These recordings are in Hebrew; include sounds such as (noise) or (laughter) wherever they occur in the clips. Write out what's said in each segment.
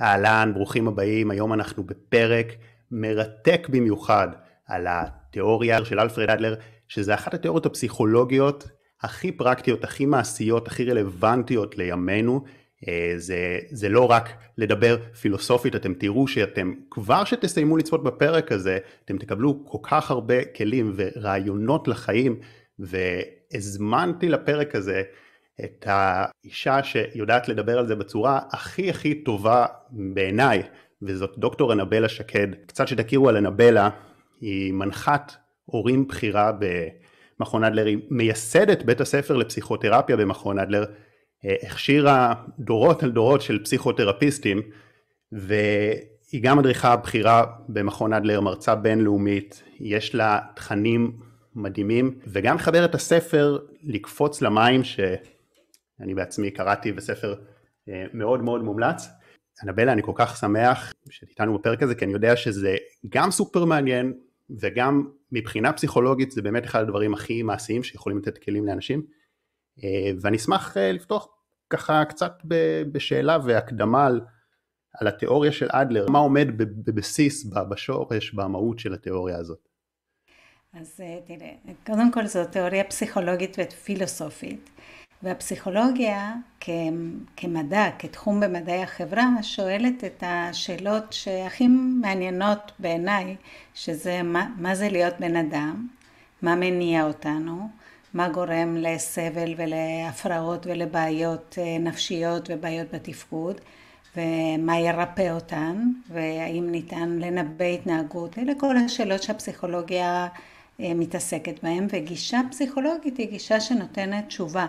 אהלן, ברוכים הבאים, היום אנחנו בפרק מרתק במיוחד על התיאוריה של אלפרד אדלר, שזה אחת התיאוריות הפסיכולוגיות הכי פרקטיות, הכי מעשיות, הכי רלוונטיות לימינו. אה, זה, זה לא רק לדבר פילוסופית, אתם תראו שאתם, כבר שתסיימו לצפות בפרק הזה, אתם תקבלו כל כך הרבה כלים ורעיונות לחיים, והזמנתי לפרק הזה את האישה שיודעת לדבר על זה בצורה הכי הכי טובה בעיניי, וזאת דוקטור אנבלה שקד. קצת שתכירו על אנבלה, היא מנחת הורים בכירה במכון אדלר, היא מייסדת בית הספר לפסיכותרפיה במכון אדלר, הכשירה דורות על דורות של פסיכותרפיסטים, והיא גם מדריכה בכירה במכון אדלר, מרצה בינלאומית, יש לה תכנים מדהימים, וגם מחבר את הספר לקפוץ למים, ש... אני בעצמי קראתי בספר אה, מאוד מאוד מומלץ. אנבלה, אני כל כך שמח שאת איתנו בפרק הזה, כי אני יודע שזה גם סופר מעניין, וגם מבחינה פסיכולוגית זה באמת אחד הדברים הכי מעשיים שיכולים לתת כלים לאנשים. אה, ואני אשמח אה, לפתוח ככה קצת בשאלה והקדמה על, על התיאוריה של אדלר, מה עומד בבסיס, בשורש, במהות של התיאוריה הזאת. אז תראה, קודם כל זו תיאוריה פסיכולוגית ופילוסופית. והפסיכולוגיה כמדע, כתחום במדעי החברה, שואלת את השאלות שהכי מעניינות בעיניי, שזה מה, מה זה להיות בן אדם, מה מניע אותנו, מה גורם לסבל ולהפרעות ולבעיות אה, נפשיות ובעיות בתפקוד, ומה ירפא אותן, והאם ניתן לנבא התנהגות, אלה כל השאלות שהפסיכולוגיה אה, מתעסקת בהן, וגישה פסיכולוגית היא גישה שנותנת תשובה.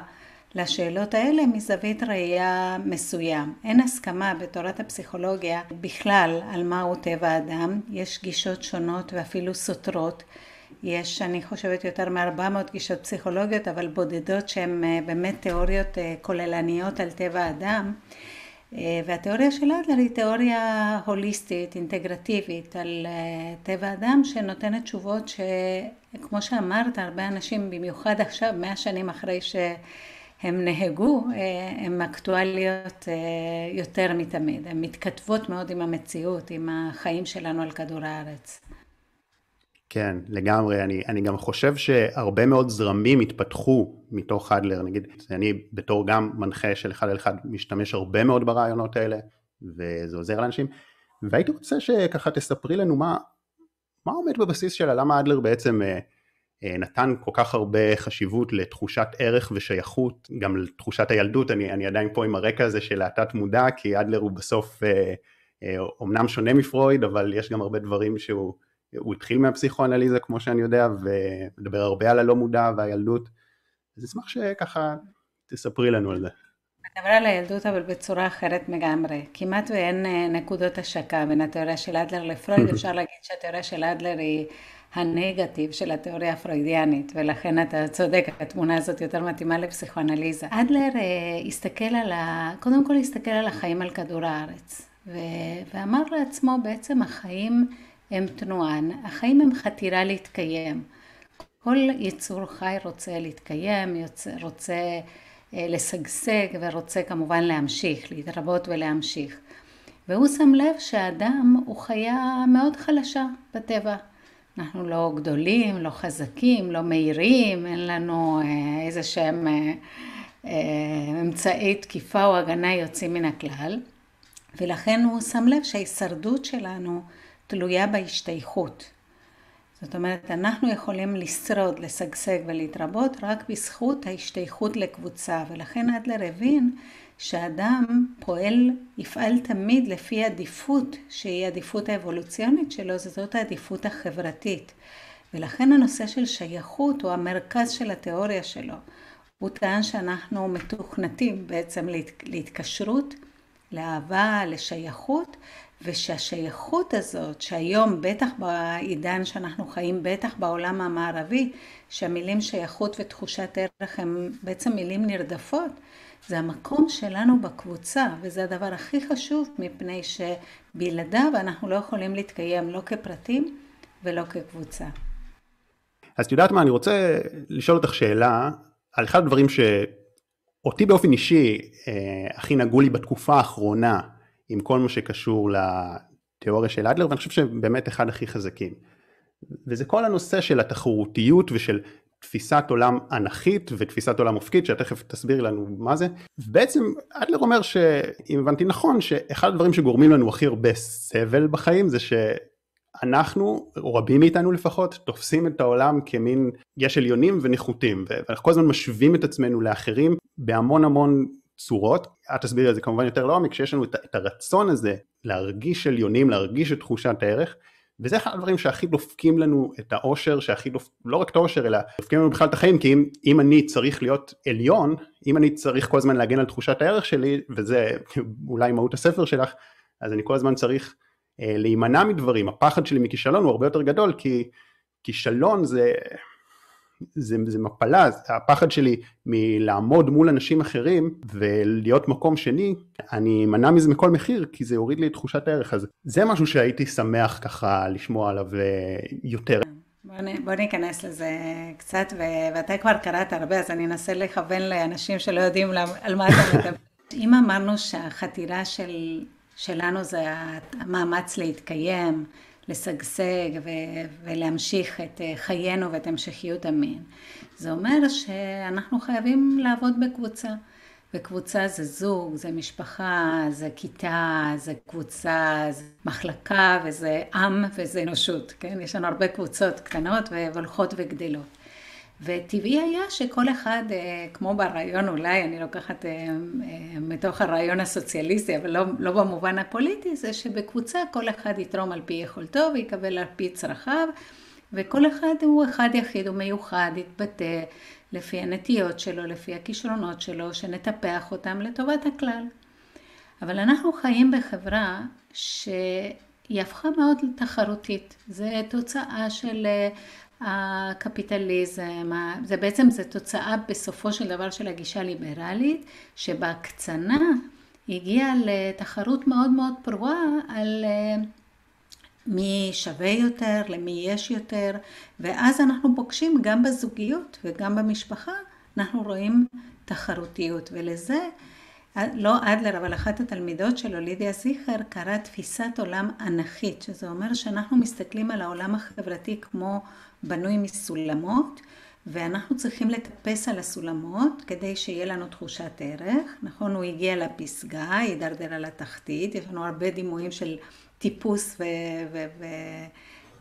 לשאלות האלה מזווית ראייה מסוים. אין הסכמה בתורת הפסיכולוגיה בכלל על מהו טבע האדם, יש גישות שונות ואפילו סותרות. יש, אני חושבת, יותר מ-400 גישות פסיכולוגיות, אבל בודדות שהן אה, באמת תיאוריות אה, כוללניות על טבע האדם. אה, והתיאוריה של אדלר היא תיאוריה הוליסטית, אינטגרטיבית, על טבע האדם, שנותנת תשובות שכמו שאמרת, הרבה אנשים, במיוחד עכשיו, מאה שנים אחרי ש... הם נהגו, אה, הן אקטואליות אה, יותר מתמיד, הן מתכתבות מאוד עם המציאות, עם החיים שלנו על כדור הארץ. כן, לגמרי. אני, אני גם חושב שהרבה מאוד זרמים התפתחו מתוך אדלר, נגיד, אני בתור גם מנחה של אחד על אחד משתמש הרבה מאוד ברעיונות האלה, וזה עוזר לאנשים, והייתי רוצה שככה תספרי לנו מה, מה עומד בבסיס שלה, למה אדלר בעצם אה, אה, נתן כל כך הרבה חשיבות לתחושת ערך ושייכות, גם לתחושת הילדות, אני, אני עדיין פה עם הרקע הזה של התת מודע, כי אדלר הוא בסוף אה, אה, אומנם שונה מפרויד, אבל יש גם הרבה דברים שהוא התחיל מהפסיכואנליזה כמו שאני יודע, ומדבר הרבה על הלא מודע והילדות, אז אשמח שככה תספרי לנו על זה. מדבר על הילדות אבל בצורה אחרת לגמרי, כמעט ואין נקודות השקה בין התיאוריה של אדלר לפרויד, (laughs) אפשר להגיד שהתיאוריה של אדלר היא הנגטיב של התיאוריה הפרוידיאנית, ולכן אתה צודק, התמונה הזאת יותר מתאימה לפסיכואנליזה. אדלר אה, הסתכל על ה... קודם כל הסתכל על החיים על כדור הארץ, ו... ואמר לעצמו בעצם החיים הם תנועה, החיים הם חתירה להתקיים. כל יצור חי רוצה להתקיים, יוצא, רוצה אה, לשגשג ורוצה כמובן להמשיך, להתרבות ולהמשיך. והוא שם לב שהאדם הוא חיה מאוד חלשה בטבע. אנחנו לא גדולים, לא חזקים, לא מהירים, אין לנו אה, איזה שהם אה, אה, אמצעי תקיפה או הגנה יוצאים מן הכלל, ולכן הוא שם לב שההישרדות שלנו תלויה בהשתייכות. זאת אומרת, אנחנו יכולים לשרוד, לשגשג ולהתרבות רק בזכות ההשתייכות לקבוצה, ולכן אדלר הבין שאדם פועל, יפעל תמיד לפי עדיפות שהיא עדיפות האבולוציונית שלו, זאת העדיפות החברתית. ולכן הנושא של שייכות הוא המרכז של התיאוריה שלו. הוא טען שאנחנו מתוכנתים בעצם להת, להתקשרות, לאהבה, לשייכות, ושהשייכות הזאת, שהיום בטח בעידן שאנחנו חיים, בטח בעולם המערבי, שהמילים שייכות ותחושת ערך הם בעצם מילים נרדפות, זה המקום שלנו בקבוצה, וזה הדבר הכי חשוב, מפני שבלעדיו אנחנו לא יכולים להתקיים לא כפרטים ולא כקבוצה. אז את יודעת מה, אני רוצה לשאול אותך שאלה על אחד הדברים שאותי באופן אישי אה, הכי נגעו לי בתקופה האחרונה עם כל מה שקשור לתיאוריה של אדלר ואני חושב שבאמת אחד הכי חזקים. וזה כל הנושא של התחרותיות ושל תפיסת עולם אנכית ותפיסת עולם אופקית שתכף תסביר לנו מה זה. בעצם אדלר אומר שאם הבנתי נכון שאחד הדברים שגורמים לנו הכי הרבה סבל בחיים זה שאנחנו, או רבים מאיתנו לפחות, תופסים את העולם כמין יש עליונים ונחותים ואנחנו כל הזמן משווים את עצמנו לאחרים בהמון המון צורות, את תסבירי את זה כמובן יותר לעומק, כשיש לנו את הרצון הזה להרגיש עליונים, להרגיש את תחושת הערך וזה אחד הדברים שהכי דופקים לנו את האושר, שהכי דופ... לא רק את האושר אלא דופקים לנו בכלל את החיים, כי אם, אם אני צריך להיות עליון, אם אני צריך כל הזמן להגן על תחושת הערך שלי, וזה אולי מהות הספר שלך, אז אני כל הזמן צריך אה, להימנע מדברים, הפחד שלי מכישלון הוא הרבה יותר גדול, כי כישלון זה, זה, זה מפלה, הפחד שלי מלעמוד מול אנשים אחרים ולהיות מקום שני, אני אמנע מזה מכל מחיר כי זה יוריד לי את תחושת הערך, אז זה משהו שהייתי שמח ככה לשמוע עליו אה, יותר. בוא, ניכנס לזה קצת, ואתה כבר קראת הרבה, אז אני אנסה לכוון לאנשים שלא יודעים על מה אתה מדבר. (laughs) אם אמרנו שהחתירה של, שלנו זה המאמץ להתקיים, לשגשג ו- ולהמשיך את אה, חיינו ואת המשכיות המין. זה אומר שאנחנו חייבים לעבוד בקבוצה. וקבוצה זה זוג, זה משפחה, זה כיתה, זה קבוצה, זה מחלקה וזה עם וזה אנושות, כן? יש לנו הרבה קבוצות קטנות והולכות וגדלות. וטבעי היה שכל אחד, אה, כמו ברעיון אולי, אני לוקחת אה, אה, מתוך הרעיון הסוציאליסטי, אבל לא, לא במובן הפוליטי, זה שבקבוצה כל אחד יתרום על פי יכולתו ויקבל על פי צרכיו, וכל אחד הוא אחד יחיד, הוא מיוחד, יתבטא לפי הנטיות שלו, לפי הכישרונות שלו, שנטפח אותם לטובת הכלל. אבל אנחנו חיים בחברה שהיא הפכה מאוד תחרותית. זה תוצאה של הקפיטליזם, זה בעצם זה תוצאה בסופו של דבר של הגישה הליברלית, שבהקצנה הגיעה לתחרות מאוד מאוד פרועה על אה, מי שווה יותר, למי יש יותר, ואז אנחנו פוגשים גם בזוגיות וגם במשפחה, אנחנו רואים תחרותיות, ולזה לא אדלר, אבל אחת התלמידות שלו, לידיה זיכר, קראה תפיסת עולם אנכית, שזה אומר שאנחנו מסתכלים על העולם החברתי כמו בנוי מסולמות, ואנחנו צריכים לטפס על הסולמות כדי שיהיה לנו תחושת ערך. נכון, הוא הגיע לפסגה, הידרדר על התחתית, יש לנו הרבה דימויים של טיפוס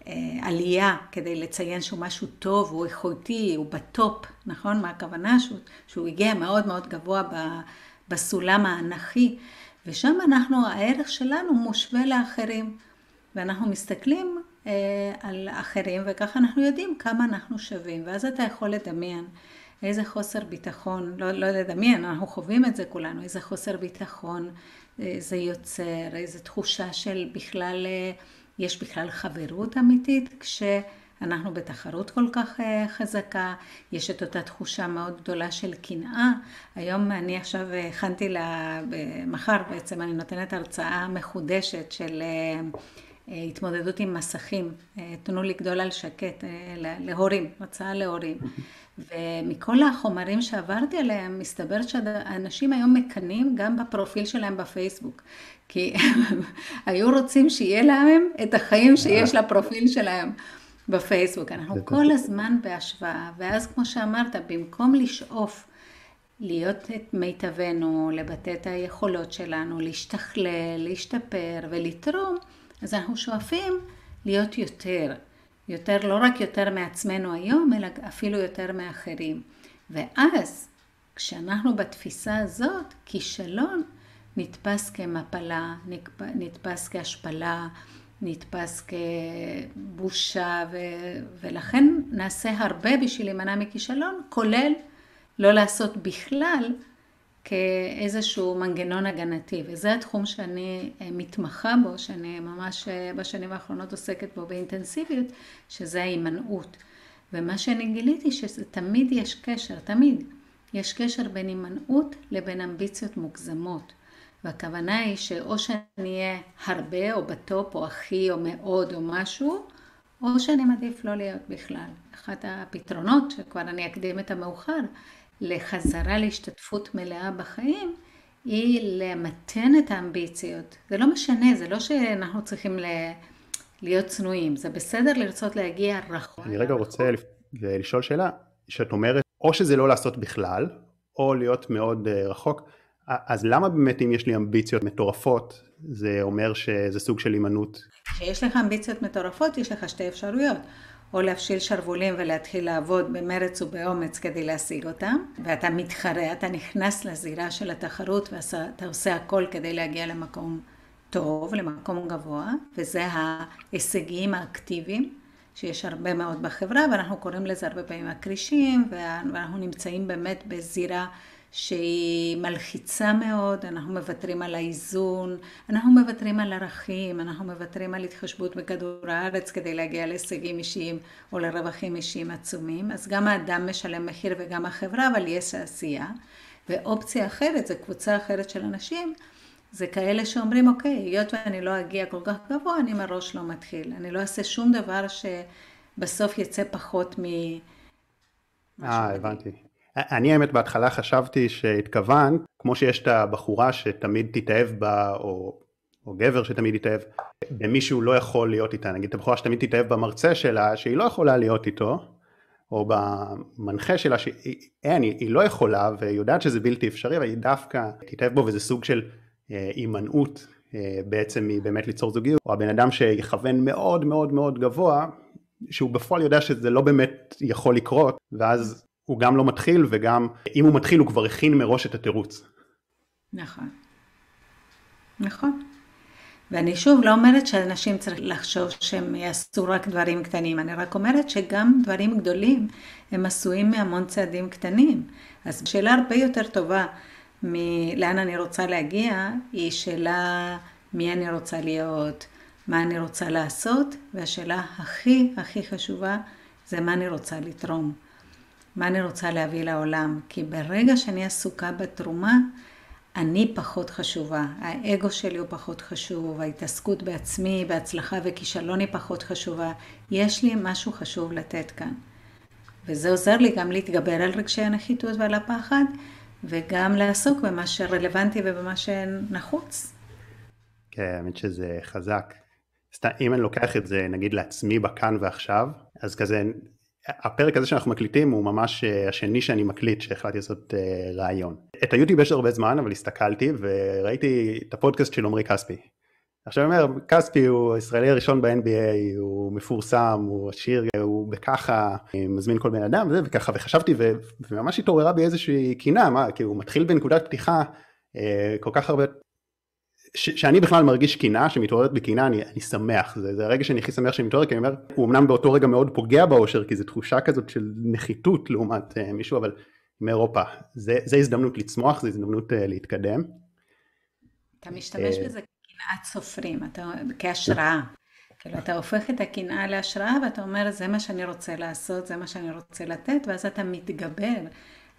ועלייה אה, כדי לציין שהוא משהו טוב, הוא איכותי, הוא בטופ, נכון? מה הכוונה? שהוא, שהוא הגיע מאוד מאוד גבוה בסולם האנכי, ושם אנחנו, הערך שלנו מושווה לאחרים, ואנחנו מסתכלים על אחרים, וככה אנחנו יודעים כמה אנחנו שווים, ואז אתה יכול לדמיין איזה חוסר ביטחון, לא, לא לדמיין, אנחנו חווים את זה כולנו, איזה חוסר ביטחון אה, זה יוצר, איזה תחושה של בכלל, אה, יש בכלל חברות אמיתית, כש... אנחנו בתחרות כל כך אה, חזקה, יש את אותה תחושה מאוד גדולה של קנאה. היום אני עכשיו הכנתי לה, מחר בעצם אני נותנת הרצאה מחודשת של אה, אה, התמודדות עם מסכים, תנו לגדול על שקט, להורים, הרצאה להורים. ומכל החומרים שעברתי עליהם, מסתבר שאנשים היום מקנאים גם בפרופיל שלהם בפייסבוק. כי הם (laughs) היו רוצים שיהיה להם את החיים שיש לפרופיל שלהם. בפייסבוק, אנחנו כל הזמן בהשוואה, ואז כמו שאמרת, במקום לשאוף להיות את מיטבנו, לבטא את היכולות שלנו, להשתכלל, להשתפר ולתרום, אז אנחנו שואפים להיות יותר, יותר, לא רק יותר מעצמנו היום, אלא אפילו יותר מאחרים. ואז, כשאנחנו בתפיסה הזאת, כישלון נתפס כמפלה, נתפס כהשפלה, נתפס כבושה, ו... ולכן נעשה הרבה בשביל להימנע מכישלון, כולל לא לעשות בכלל כאיזשהו מנגנון הגנתי, וזה התחום שאני אה, מתמחה בו, שאני ממש אה, בשנים האחרונות עוסקת בו באינטנסיביות, שזה ההימנעות. ומה שאני גיליתי שזה תמיד יש קשר, תמיד יש קשר בין הימנעות לבין אמביציות מוגזמות. והכוונה היא שאו שאני אהיה הרבה או בטופ או הכי או מאוד או משהו, או שאני מעדיף לא להיות בכלל. אחד הפתרונות, שכבר אני אקדים את המאוחר, לחזרה להשתתפות מלאה בחיים, היא למתן את האמביציות. זה לא משנה, זה לא שאנחנו צריכים ל... להיות צנועים, זה בסדר לרצות להגיע רחוק. אני רגע רוצה לשאול שאלה, שאת אומרת, או שזה לא לעשות בכלל, או להיות מאוד uh, רחוק, אז למה באמת אם יש לי אמביציות מטורפות, זה אומר שזה סוג של הימנעות? כשיש לך אמביציות מטורפות, יש לך שתי אפשרויות. או להפשיל שרוולים ולהתחיל לעבוד במרץ ובאומץ כדי להשיג אותם, ואתה מתחרה, אתה נכנס לזירה של התחרות ואתה עושה הכל כדי להגיע למקום טוב, למקום גבוה, וזה ההישגים האקטיביים. שיש הרבה מאוד בחברה, ואנחנו קוראים לזה הרבה פעמים הקרישים, ואנחנו נמצאים באמת בזירה שהיא מלחיצה מאוד, אנחנו מוותרים על האיזון, אנחנו מוותרים על ערכים, אנחנו מוותרים על התחשבות בכדור הארץ כדי להגיע להישגים אישיים או לרווחים אישיים עצומים, אז גם האדם משלם מחיר וגם החברה, אבל יש עשייה. ואופציה אחרת, זו קבוצה אחרת של אנשים, זה כאלה שאומרים, אוקיי, היות ואני לא אגיע כל כך גבוה, אני מראש לא מתחיל. אני לא אעשה שום דבר שבסוף יצא פחות מ... אה, הבנתי. אני האמת בהתחלה חשבתי שהתכוונת, כמו שיש את הבחורה שתמיד תתאהב בה, או, או גבר שתמיד יתאהב, במישהו לא יכול להיות איתה, נגיד את הבחורה שתמיד תתאהב במרצה שלה, שהיא לא יכולה להיות איתו, או במנחה שלה, שאין, היא, היא לא יכולה, והיא יודעת שזה בלתי אפשרי, אבל היא דווקא תתאהב בו, וזה סוג של אה, הימנעות אה, בעצם מבאמת ליצור זוגיות, או הבן אדם שיכוון מאוד מאוד מאוד גבוה, שהוא בפועל יודע שזה לא באמת יכול לקרות, ואז הוא גם לא מתחיל וגם אם הוא מתחיל הוא כבר הכין מראש את התירוץ. נכון. נכון. ואני שוב לא אומרת שאנשים צריכים לחשוב שהם יעשו רק דברים קטנים, אני רק אומרת שגם דברים גדולים הם עשויים מהמון צעדים קטנים. אז שאלה הרבה יותר טובה מלאן אני רוצה להגיע, היא שאלה מי אני רוצה להיות, מה אני רוצה לעשות, והשאלה הכי הכי חשובה זה מה אני רוצה לתרום. מה אני רוצה להביא לעולם. כי ברגע שאני עסוקה בתרומה, אני פחות חשובה, האגו שלי הוא פחות חשוב, ההתעסקות בעצמי, בהצלחה וכישלון היא פחות חשובה. יש לי משהו חשוב לתת כאן. וזה עוזר לי גם להתגבר על רגשי הנחיתות ועל הפחד, וגם לעסוק במה שרלוונטי ובמה שנחוץ. כן, האמת שזה חזק. אם אני לוקח את זה נגיד לעצמי בכאן ועכשיו, אז כזה הפרק הזה שאנחנו מקליטים הוא ממש אה, השני שאני מקליט שהחלטתי לעשות uh, ראיון. את היוטיוב יש הרבה זמן אבל הסתכלתי וראיתי את הפודקאסט של עמרי כספי. עכשיו אני אומר כספי הוא הישראלי הראשון ב-NBA הוא מפורסם הוא עשיר הוא בככה אה, מזמין כל בן אדם וזה, וככה וחשבתי ו, וממש התעוררה בי איזושהי קינה מה כי הוא מתחיל בנקודת פתיחה כל כך הרבה ש- שאני בכלל מרגיש קינה, שמתעוררת בקינה, אני, אני שמח, זה, זה הרגע שאני הכי שמח שאני מתעורר, כי אני אומר, הוא אמנם באותו רגע מאוד פוגע באושר, כי זו תחושה כזאת של נחיתות לעומת uh, מישהו, אבל מאירופה, זה, זה הזדמנות לצמוח, זו הזדמנות uh, להתקדם. אתה משתמש uh, בזה כקנאת סופרים, אתה, כהשראה. כאילו אתה הופך את הקנאה להשראה ואתה אומר זה מה שאני רוצה לעשות, זה מה שאני רוצה לתת, ואז אתה מתגבר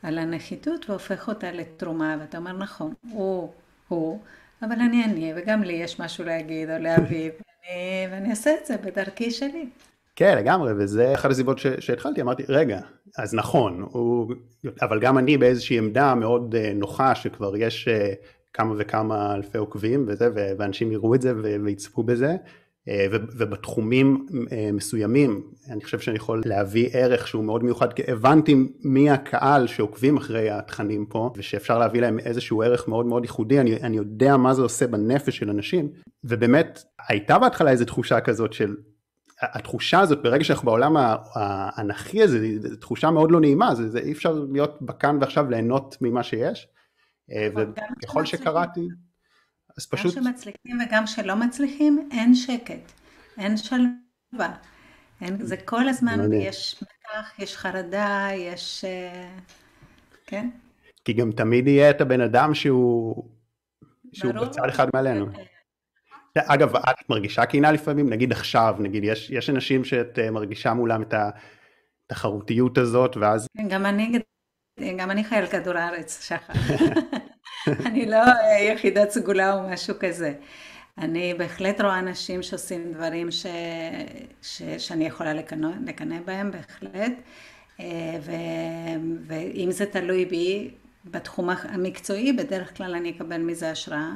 על הנחיתות והופך אותה לתרומה, ואתה אומר נכון, הוא, הוא, אבל אני אני, וגם לי יש משהו להגיד או להביא, ואני, ואני אעשה את זה בדרכי שלי. כן, לגמרי, וזה אחת הסיבות שהתחלתי, אמרתי, רגע, אז נכון, הוא, אבל גם אני באיזושהי עמדה מאוד אה, נוחה, שכבר יש אה, כמה וכמה אלפי עוקבים וזה, ואנשים יראו את זה ויצפו בזה, ובתחומים אה, מסוימים אני חושב שאני יכול להביא ערך שהוא מאוד מיוחד כי הבנתי מי הקהל שעוקבים אחרי התכנים פה ושאפשר להביא להם איזשהו ערך מאוד מאוד ייחודי אני, אני יודע מה זה עושה בנפש של אנשים ובאמת הייתה בהתחלה איזו תחושה כזאת של התחושה הזאת ברגע שאנחנו בעולם האנכי הזה זו תחושה מאוד לא נעימה זה, זה אי אפשר להיות בכאן ועכשיו ליהנות ממה שיש אה, וככל שקראתי אז פשוט... גם שמצליחים וגם שלא מצליחים, אין שקט, אין שלווה. אין, זה כל הזמן, מעניין. יש מתח, יש חרדה, יש... אה, כן? כי גם תמיד יהיה את הבן אדם שהוא, שהוא בצד אחד מעלינו. אגב, את מרגישה קינה לפעמים? נגיד עכשיו, נגיד, יש, יש אנשים שאת אה, מרגישה מולם את התחרותיות הזאת, ואז... כן, גם אני, גם אני חייל כדור הארץ, שחר. (laughs) (laughs) אני לא יחידת סגולה או משהו כזה. אני בהחלט רואה אנשים שעושים דברים ש... ש... שאני יכולה לקנא בהם, בהחלט. אה, ו... ואם זה תלוי בי, בתחום המקצועי, בדרך כלל אני אקבל מזה השראה.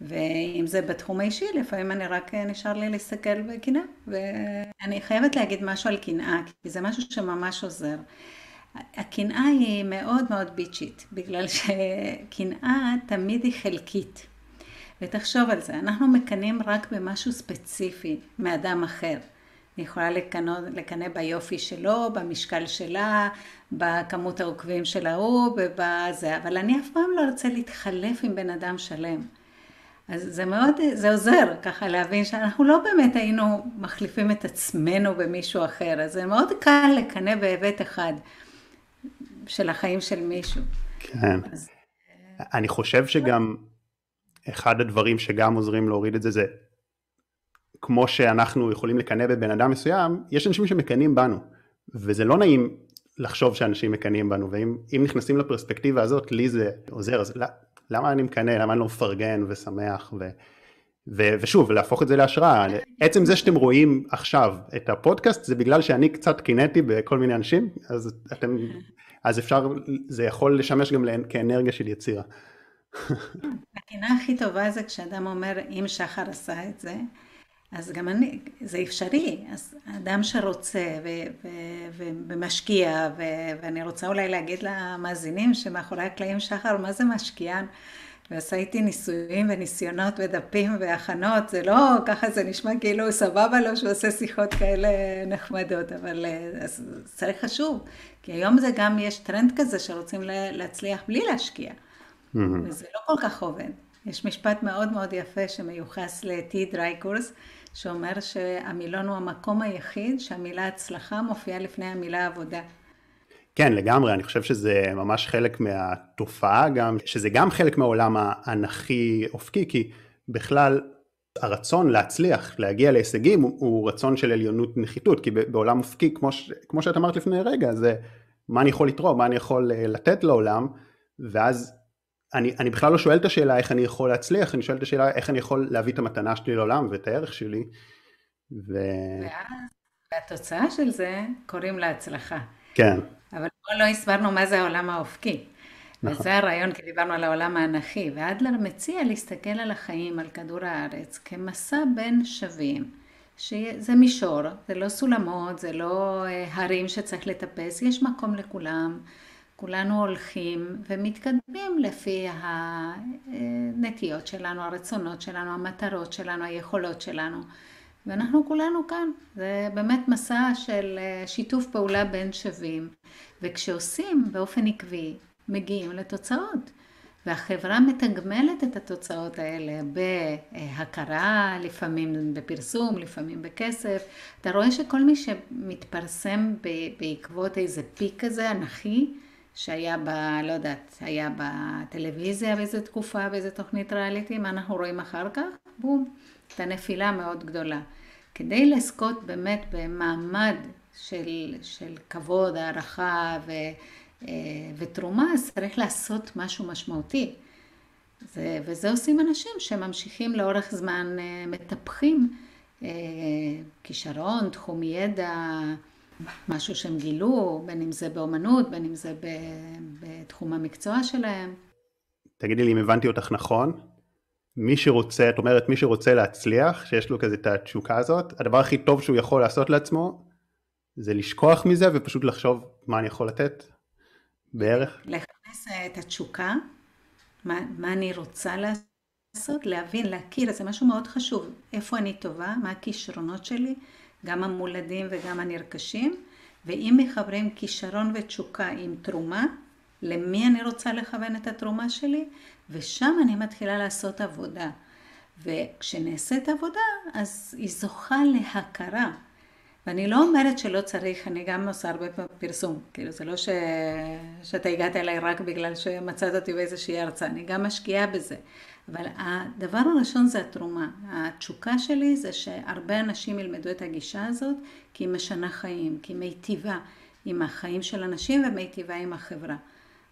ואם זה בתחום האישי, לפעמים אני רק נשאר לי להסתכל בקנאה. ואני חייבת להגיד משהו על קנאה, כי זה משהו שממש עוזר. הקנאה היא מאוד מאוד ביצ'ית, בגלל שקנאה תמיד היא חלקית. ותחשוב על זה, אנחנו מקנאים רק במשהו ספציפי מאדם אחר. אני יכולה לקנא ביופי שלו, במשקל שלה, בכמות העוקבים של ההוא, ובזה, אבל אני אף פעם לא ארצה להתחלף עם בן אדם שלם. אז זה מאוד, זה עוזר ככה להבין שאנחנו לא באמת היינו מחליפים את עצמנו במישהו אחר, אז זה מאוד קל לקנא בהיבט אחד של החיים של מישהו. כן. אז... אני חושב שגם אחד הדברים שגם עוזרים להוריד את זה זה כמו שאנחנו יכולים לקנא בבן אדם מסוים, יש אנשים שמקנאים בנו, וזה לא נעים לחשוב שאנשים מקנאים בנו, ואם נכנסים לפרספקטיבה הזאת, לי זה עוזר, אז למה אני מקנא, למה אני לא מפרגן ושמח, ו, ו, ושוב, להפוך את זה להשראה. עצם זה שאתם רואים עכשיו את הפודקאסט, זה בגלל שאני קצת קינאתי בכל מיני אנשים, אז אתם, אז אפשר, זה יכול לשמש גם כאנרגיה של יצירה. הקנאה הכי טובה זה כשאדם אומר, אם שחר עשה את זה, אז גם אני, זה אפשרי, אז אדם שרוצה ו, ו, ו, ומשקיע, ו, ואני רוצה אולי להגיד למאזינים שמאחורי הקלעים שחר, מה זה משקיען? ועשה איתי ניסויים וניסיונות ודפים והכנות, זה לא, ככה זה נשמע כאילו סבבה לו שהוא עושה שיחות כאלה נחמדות, אבל אז צריך חשוב, כי היום זה גם, יש טרנד כזה שרוצים להצליח בלי להשקיע, mm-hmm. וזה לא כל כך עובד. יש משפט מאוד מאוד יפה שמיוחס לדרייקורס, שאומר שהמילון הוא המקום היחיד שהמילה הצלחה מופיעה לפני המילה עבודה. כן, לגמרי, אני חושב שזה ממש חלק מהתופעה גם, שזה גם חלק מהעולם האנכי אופקי, כי בכלל הרצון להצליח, להגיע להישגים, הוא, הוא רצון של עליונות נחיתות, כי בעולם אופקי, כמו, ש, כמו שאת אמרת לפני רגע, זה מה אני יכול לתרום, מה אני יכול אה, לתת לעולם, ואז אני, אני בכלל לא שואל את השאלה איך אני יכול להצליח, אני שואל את השאלה איך אני יכול להביא את המתנה שלי לעולם ואת הערך שלי. ו... ואז התוצאה של זה קוראים לה הצלחה. כן. אבל פה לא הסברנו מה זה העולם האופקי. נכון. וזה הרעיון, כי דיברנו על העולם האנכי, ואדלר מציע להסתכל על החיים, על כדור הארץ, כמסע בין שווים, שזה מישור, זה לא סולמות, זה לא אה, הרים שצריך לטפס, יש מקום לכולם. כולנו הולכים ומתקדמים לפי הנטיות שלנו, הרצונות שלנו, המטרות שלנו, היכולות שלנו. ואנחנו כולנו כאן. זה באמת מסע של אה, שיתוף פעולה בין שווים. וכשעושים באופן עקבי, מגיעים לתוצאות. והחברה מתגמלת את התוצאות האלה בהכרה, לפעמים בפרסום, לפעמים בכסף. אתה רואה שכל מי שמתפרסם בעקבות איזה פיק כזה אנכי, שהיה ב... לא יודעת, היה בטלוויזיה באיזה תקופה, באיזה תוכנית ריאליטי, מה אנחנו רואים אחר כך? בום, את הנפילה מאוד גדולה. כדי לזכות באמת במעמד של, של כבוד, הערכה ו, אה, ותרומה, אז צריך לעשות משהו משמעותי. זה, וזה עושים אנשים שממשיכים לאורך זמן, אה, מטפחים אה, כישרון, תחום ידע, משהו שהם גילו, בין אם זה באומנות, בין אם זה בתחום המקצוע שלהם. תגידי לי אם הבנתי אותך נכון, מי שרוצה, את אומרת מי שרוצה להצליח, שיש לו כזה את התשוקה הזאת, הדבר הכי טוב שהוא יכול לעשות לעצמו, זה לשכוח מזה ופשוט לחשוב מה אני יכול לתת בערך. לחפש את התשוקה, מה, מה אני רוצה לעשות, להבין, להכיר, זה משהו מאוד חשוב, איפה אני טובה, מה הכישרונות שלי, גם המולדים וגם הנרכשים, ואם מחברים כישרון ותשוקה עם תרומה, למי אני רוצה לכוון את התרומה שלי, ושם אני מתחילה לעשות עבודה. וכשנעשית עבודה, אז היא זוכה להכרה. ואני לא אומרת שלא צריך, אני גם עושה הרבה פרסום, כאילו זה לא ש... שאתה הגעת אליי רק בגלל שמצאת אותי באיזושהי הרצאה, אני גם משקיעה בזה. אבל הדבר הראשון זה התרומה. התשוקה שלי זה שהרבה אנשים ילמדו את הגישה הזאת, כי היא משנה חיים, כי היא מיטיבה עם החיים של אנשים ומיטיבה עם החברה.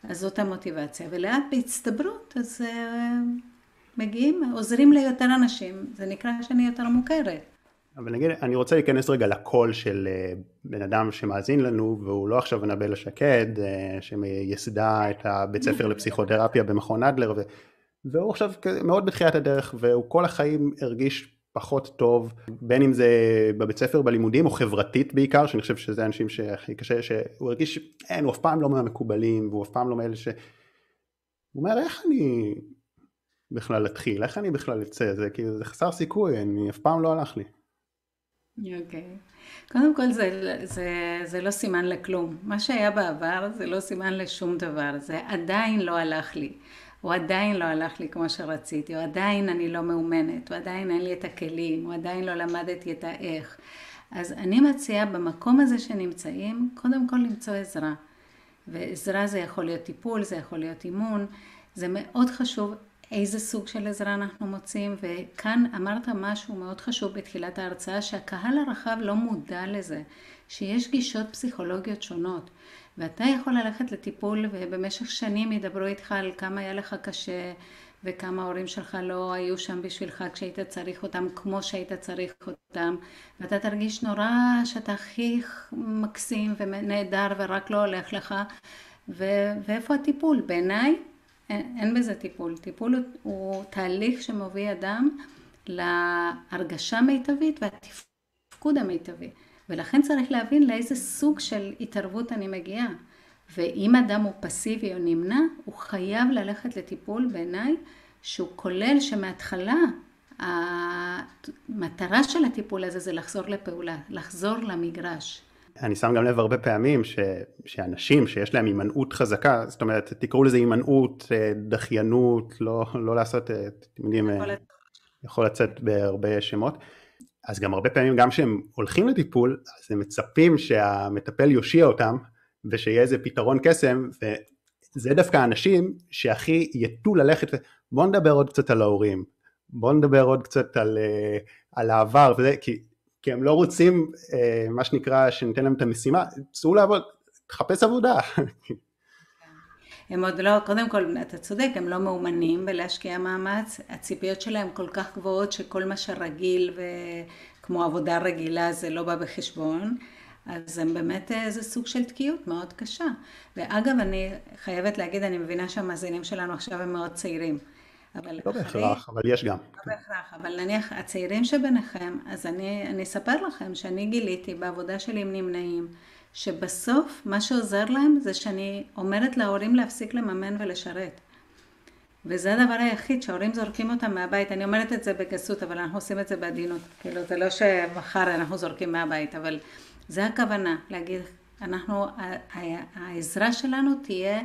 אז זאת המוטיבציה. ולאט בהצטברות, אז uh, מגיעים, עוזרים ליותר אנשים, זה נקרא שאני יותר מוכרת. אבל נגיד, אני רוצה להיכנס רגע לקול של אה, בן אדם שמאזין לנו, והוא לא עכשיו אנבלה שקד, אה, שמייסדה את הבית ספר (laughs) לפסיכותרפיה במכון אדלר, ו... והוא עכשיו מאוד בתחילת הדרך, והוא כל החיים הרגיש פחות טוב, בין אם זה בבית ספר בלימודים או חברתית בעיקר, שאני חושב שזה האנשים שהכי קשה, שהוא הרגיש, אין, הוא אף פעם לא מהמקובלים, והוא אף פעם לא מאלה ש... הוא אומר, איך אני בכלל אתחיל? איך אני בכלל אצא? זה כאילו, זה חסר סיכוי, אני אף פעם לא הלך לי. אוקיי. Okay. קודם כל זה, זה, זה לא סימן לכלום. מה שהיה בעבר זה לא סימן לשום דבר. זה עדיין לא הלך לי. הוא עדיין לא הלך לי כמו שרציתי, או עדיין אני לא מאומנת, או עדיין אין לי את הכלים, או עדיין לא למדתי את האיך. אז אני מציעה במקום הזה שנמצאים, קודם כל למצוא עזרה. ועזרה זה יכול להיות טיפול, זה יכול להיות אימון, זה מאוד חשוב איזה סוג של עזרה אנחנו מוצאים, וכאן אמרת משהו מאוד חשוב בתחילת ההרצאה, שהקהל הרחב לא מודע לזה, שיש גישות פסיכולוגיות שונות. ואתה יכול ללכת לטיפול ובמשך שנים ידברו איתך על כמה היה לך קשה וכמה ההורים שלך לא היו שם בשבילך כשהיית צריך אותם כמו שהיית צריך אותם ואתה תרגיש נורא שאתה הכי מקסים ונהדר ורק לא הולך לך ו- ואיפה הטיפול? בעיניי אין, אין בזה טיפול. טיפול הוא, הוא תהליך שמוביל אדם להרגשה מיטבית והתפקוד המיטבי. ולכן צריך להבין לאיזה סוג של התערבות אני מגיעה. ואם אדם הוא פסיבי או נמנע, הוא חייב ללכת לטיפול בעיניי שהוא כולל שמההתחלה המטרה של הטיפול הזה זה לחזור לפעולה, לחזור למגרש. אני שם גם לב הרבה פעמים ש, שאנשים שיש להם הימנעות חזקה, זאת אומרת תקראו לזה הימנעות, אה, דחיינות, לא, לא לעשות, אה, אתם יודעים, יכול, אה, יכול לצאת בהרבה שמות, אז גם הרבה פעמים גם כשהם הולכים לטיפול, אז הם מצפים שהמטפל יושיע אותם ושיהיה איזה פתרון קסם, וזה דווקא האנשים שהכי יטו ללכת, בואו נדבר עוד קצת על ההורים, בואו נדבר עוד קצת על, אה, על העבר, וזה, כי, כי הם לא רוצים, אה, מה שנקרא, שניתן להם את המשימה, צאו לעבוד, תחפש עבודה. (laughs) הם עוד לא, קודם כל, אתה צודק, הם לא מאומנים בלהשקיע מאמץ, הציפיות שלהם כל כך גבוהות שכל מה שרגיל וכמו עבודה רגילה זה לא בא בחשבון, אז הם באמת איזה סוג של תקיעות מאוד קשה. ואגב, אני חייבת להגיד, אני מבינה שהמאזינים שלנו עכשיו הם מאוד צעירים. אבל לא בהכרח, אבל יש גם. לא בהכרח, אבל נניח הצעירים שביניכם, אז אני, אני אספר לכם שאני גיליתי בעבודה שלי עם נמנעים, שבסוף מה שעוזר להם זה שאני אומרת להורים להפסיק לממן ולשרת. וזה הדבר היחיד שההורים זורקים אותם מהבית, אני אומרת את זה בגסות, אבל אנחנו עושים את זה בעדינות. כאילו, זה לא שמחר אנחנו זורקים מהבית, אבל זה הכוונה, להגיד, אנחנו, העזרה שלנו תהיה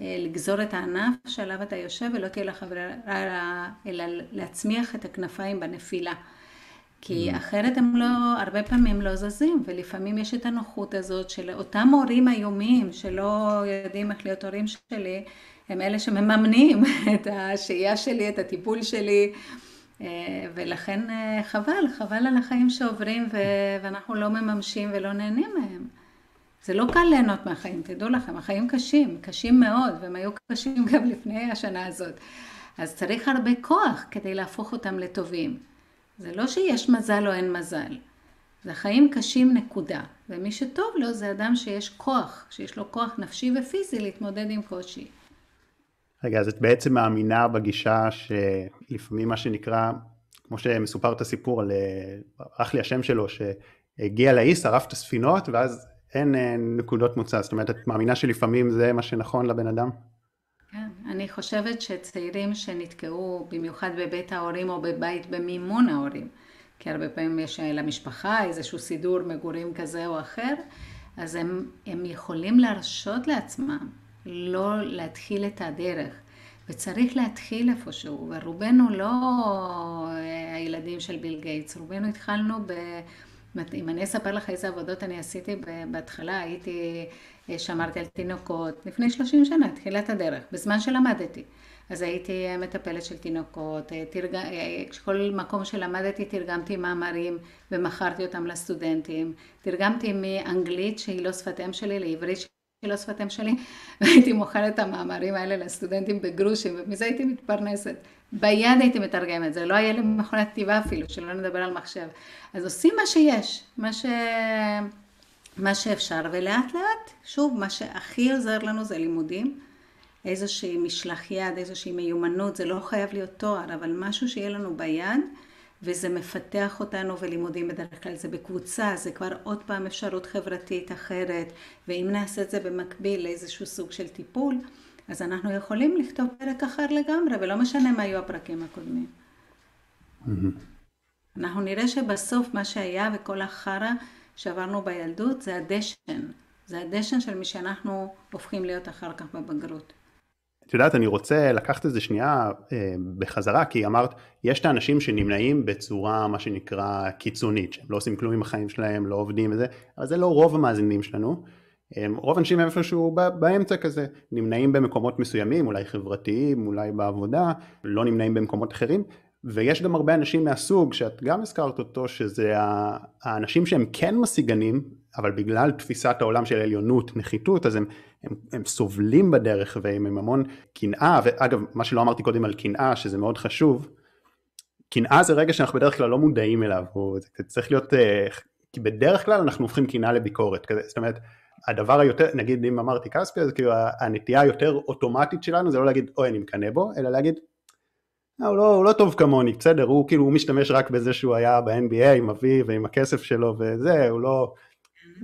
אה, לגזור את הענף שעליו אתה יושב ולא תהיה לך ברירה, אלא להצמיח את הכנפיים בנפילה. כי mm. אחרת הם לא, הרבה פעמים לא זזים, ולפעמים יש את הנוחות הזאת של אותם הורים איומים שלא יודעים איך להיות הורים שלי, הם אלה שמממנים (laughs) את השהייה שלי, את הטיפול שלי, אה, ולכן אה, חבל, חבל על החיים שעוברים ואנחנו לא מממשים ולא נהנים מהם. זה לא קל ליהנות מהחיים, תדעו לכם, החיים קשים, קשים מאוד, והם היו קשים (laughs) גם לפני השנה הזאת. אז צריך הרבה כוח כדי להפוך אותם לטובים. זה לא שיש מזל או אין מזל. זה חיים קשים נקודה. ומי שטוב לו זה אדם שיש כוח, שיש לו כוח נפשי ופיזי להתמודד עם קושי. רגע, אז את בעצם מאמינה בגישה שלפעמים מה שנקרא, כמו שמסופר את הסיפור על, ברח לי השם שלו, שהגיע לאי, שרף את הספינות, ואז אין, אין נקודות מוצא. זאת אומרת, את מאמינה שלפעמים זה מה שנכון לבן אדם? אני חושבת שצעירים שנתקעו במיוחד בבית ההורים או בבית במימון ההורים, כי הרבה פעמים יש למשפחה איזשהו סידור מגורים כזה או אחר, אז הם, הם יכולים להרשות לעצמם לא להתחיל את הדרך. וצריך להתחיל איפשהו, ורובנו לא הילדים של ביל גייטס, רובנו התחלנו ב... אם אני אספר לך איזה עבודות אני עשיתי בהתחלה, הייתי, אה, שמרתי על תינוקות, לפני 30 שנה, תחילת הדרך, בזמן שלמדתי. אז הייתי אה, מטפלת של תינוקות, אה, תרג... כל מקום שלמדתי תרגמתי מאמרים ומכרתי אותם לסטודנטים, תרגמתי מאנגלית שהיא לא שפת אם שלי לעברית שהיא לא שפת אם שלי, (laughs) והייתי מוכרת את המאמרים האלה לסטודנטים בגרושים, ומזה הייתי מתפרנסת. ביד הייתי מתרגמת, את זה, לא היה לי מכונת כתיבה אפילו, שלא נדבר על מחשב. אז עושים מה שיש, מה, ש... מה שאפשר, ולאט לאט, שוב, מה שהכי עוזר לנו זה לימודים. איזושהי משלח יד, איזושהי מיומנות, זה לא חייב להיות תואר, אבל משהו שיהיה לנו ביד, וזה מפתח אותנו, ולימודים בדרך כלל זה בקבוצה, זה כבר עוד פעם אפשרות חברתית אחרת, ואם נעשה את זה במקביל לאיזשהו סוג של טיפול, אז אנחנו יכולים לכתוב פרק אחר לגמרי, ולא משנה מה היו הפרקים הקודמים. אנחנו נראה שבסוף מה שהיה וכל החרא שעברנו בילדות זה הדשן. זה הדשן של מי שאנחנו הופכים להיות אחר כך בבגרות. את יודעת, אני רוצה לקחת את זה שנייה אה, בחזרה, כי אמרת, יש את האנשים שנמנעים בצורה, מה שנקרא, קיצונית, שהם לא עושים כלום עם החיים שלהם, לא עובדים וזה, אבל זה לא רוב המאזינים שלנו. רוב האנשים איפשהו באמצע כזה, נמנעים במקומות מסוימים, אולי חברתיים, אולי בעבודה, לא נמנעים במקומות אחרים, ויש גם הרבה אנשים מהסוג שאת גם הזכרת אותו, שזה האנשים שהם כן משיגנים, אבל בגלל תפיסת העולם של עליונות, נחיתות, אז הם, הם, הם סובלים בדרך והם עם המון קנאה, ואגב, מה שלא אמרתי קודם על קנאה, שזה מאוד חשוב, קנאה זה רגע שאנחנו בדרך כלל לא מודעים אליו, זה צריך להיות, אה, כי בדרך כלל אנחנו הופכים קנאה לביקורת, כזה, זאת אומרת, הדבר היותר, נגיד אם אמרתי כספי, אז כאילו הנטייה היותר אוטומטית שלנו זה לא להגיד אוי אני מקנא בו, אלא להגיד אה, הוא לא, הוא לא טוב כמוני, בסדר, הוא כאילו הוא משתמש רק בזה שהוא היה ב-NBA עם אבי ועם הכסף שלו וזה, הוא לא...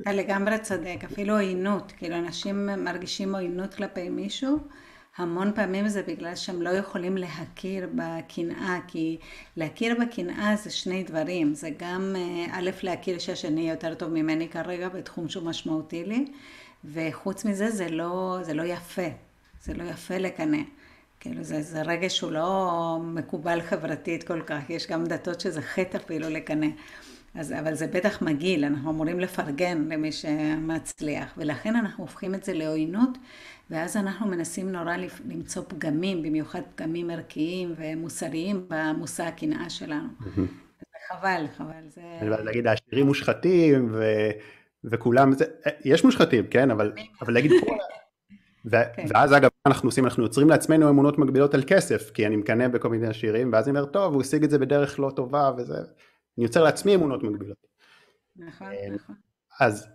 אתה לגמרי צודק, אפילו עוינות, כאילו אנשים מרגישים עוינות כלפי מישהו, המון פעמים זה בגלל שהם לא יכולים להכיר בקנאה, כי להכיר בקנאה זה שני דברים, זה גם אה, א', להכיר שהשני יותר טוב ממני כרגע בתחום שהוא משמעותי לי, וחוץ מזה זה לא, זה לא יפה, זה לא יפה לקנא. כאילו זה, זה רגש שהוא לא מקובל חברתית כל כך, יש גם דתות שזה חטא אפילו לקנא. אז, אבל זה בטח מגעיל, אנחנו אמורים לפרגן למי שמצליח, ולכן אנחנו הופכים את זה לעוינות, ואז אנחנו מנסים נורא למצוא פגמים, במיוחד פגמים ערכיים ומוסריים במושא הקנאה שלנו. חבל, חבל. זה... להגיד, העשירים מושחתים, ו... וכולם, זה... יש מושחתים, כן, אבל, אבל להגיד (laughs) ו... כן. ואז אגב, מה אנחנו עושים? אנחנו יוצרים לעצמנו אמונות מגבילות על כסף, כי אני מקנא בכל מיני עשירים, ואז אני אומר, טוב, הוא השיג את זה בדרך לא טובה, וזה... אני יוצר לעצמי אמונות מגבילות. נכון, אה, נכון. אז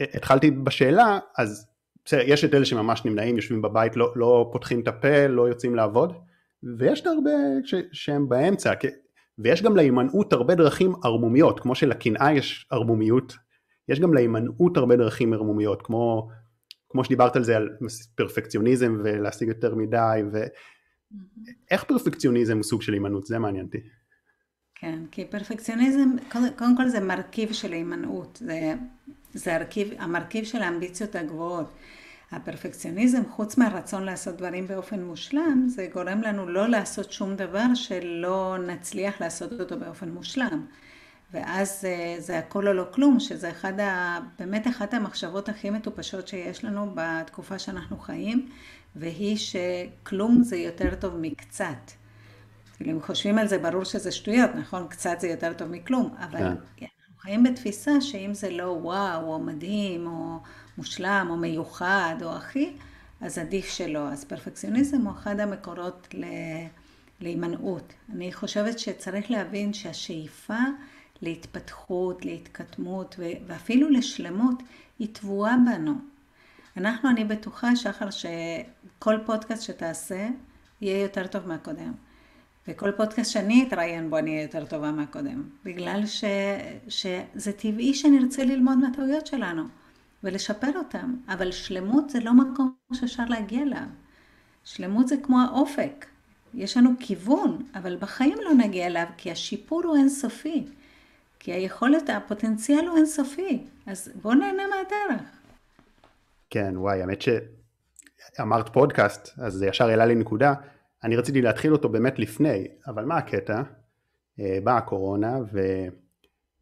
התחלתי בשאלה, אז בסדר, יש את אלה שממש נמנעים, יושבים בבית, לא, לא פותחים את הפה, לא יוצאים לעבוד, ויש את הרבה ש, שהם באמצע, ויש גם להימנעות הרבה דרכים ערמומיות, כמו שלקנאה יש ערמומיות, יש גם להימנעות הרבה דרכים ערמומיות, כמו, כמו שדיברת על זה, על פרפקציוניזם ולהשיג יותר מדי, ואיך פרפקציוניזם הוא סוג של הימנעות, זה מעניין אותי. כן, כי פרפקציוניזם, קודם כל זה מרכיב של הימנעות, זה, זה הרכיב, המרכיב של האמביציות הגבוהות. הפרפקציוניזם, חוץ מהרצון לעשות דברים באופן מושלם, זה גורם לנו לא לעשות שום דבר שלא נצליח לעשות אותו באופן מושלם. ואז זה, זה הכל או לא כלום, שזה אחד ה, באמת אחת המחשבות הכי מטופשות שיש לנו בתקופה שאנחנו חיים, והיא שכלום זה יותר טוב מקצת. כאילו, אם חושבים על זה, ברור שזה שטויות, נכון? קצת זה יותר טוב מכלום, אבל כן. חיים בתפיסה שאם זה לא וואו, או מדהים, או מושלם, או מיוחד, או הכי, אז עדיף שלא. אז פרפקציוניזם הוא אחד המקורות ל... להימנעות. אני חושבת שצריך להבין שהשאיפה להתפתחות, להתקדמות ואפילו לשלמות היא טבועה בנו. אנחנו, אני בטוחה, שחר, שכל פודקאסט שתעשה יהיה יותר טוב מהקודם. וכל פודקאסט שאני אתראיין בו אני אהיה יותר טובה מהקודם. בגלל ש, שזה טבעי שנרצה ללמוד מהטעויות שלנו ולשפר אותם. אבל שלמות זה לא מקום שאפשר להגיע אליו. שלמות זה כמו האופק. יש לנו כיוון, אבל בחיים לא נגיע אליו, כי השיפור הוא אינסופי. כי היכולת, הפוטנציאל הוא אינסופי. אז בואו נהנה מהדרך. כן, וואי, האמת שאמרת פודקאסט, אז זה ישר העלה לי נקודה. אני רציתי להתחיל אותו באמת לפני, אבל מה הקטע? אה, באה הקורונה ו...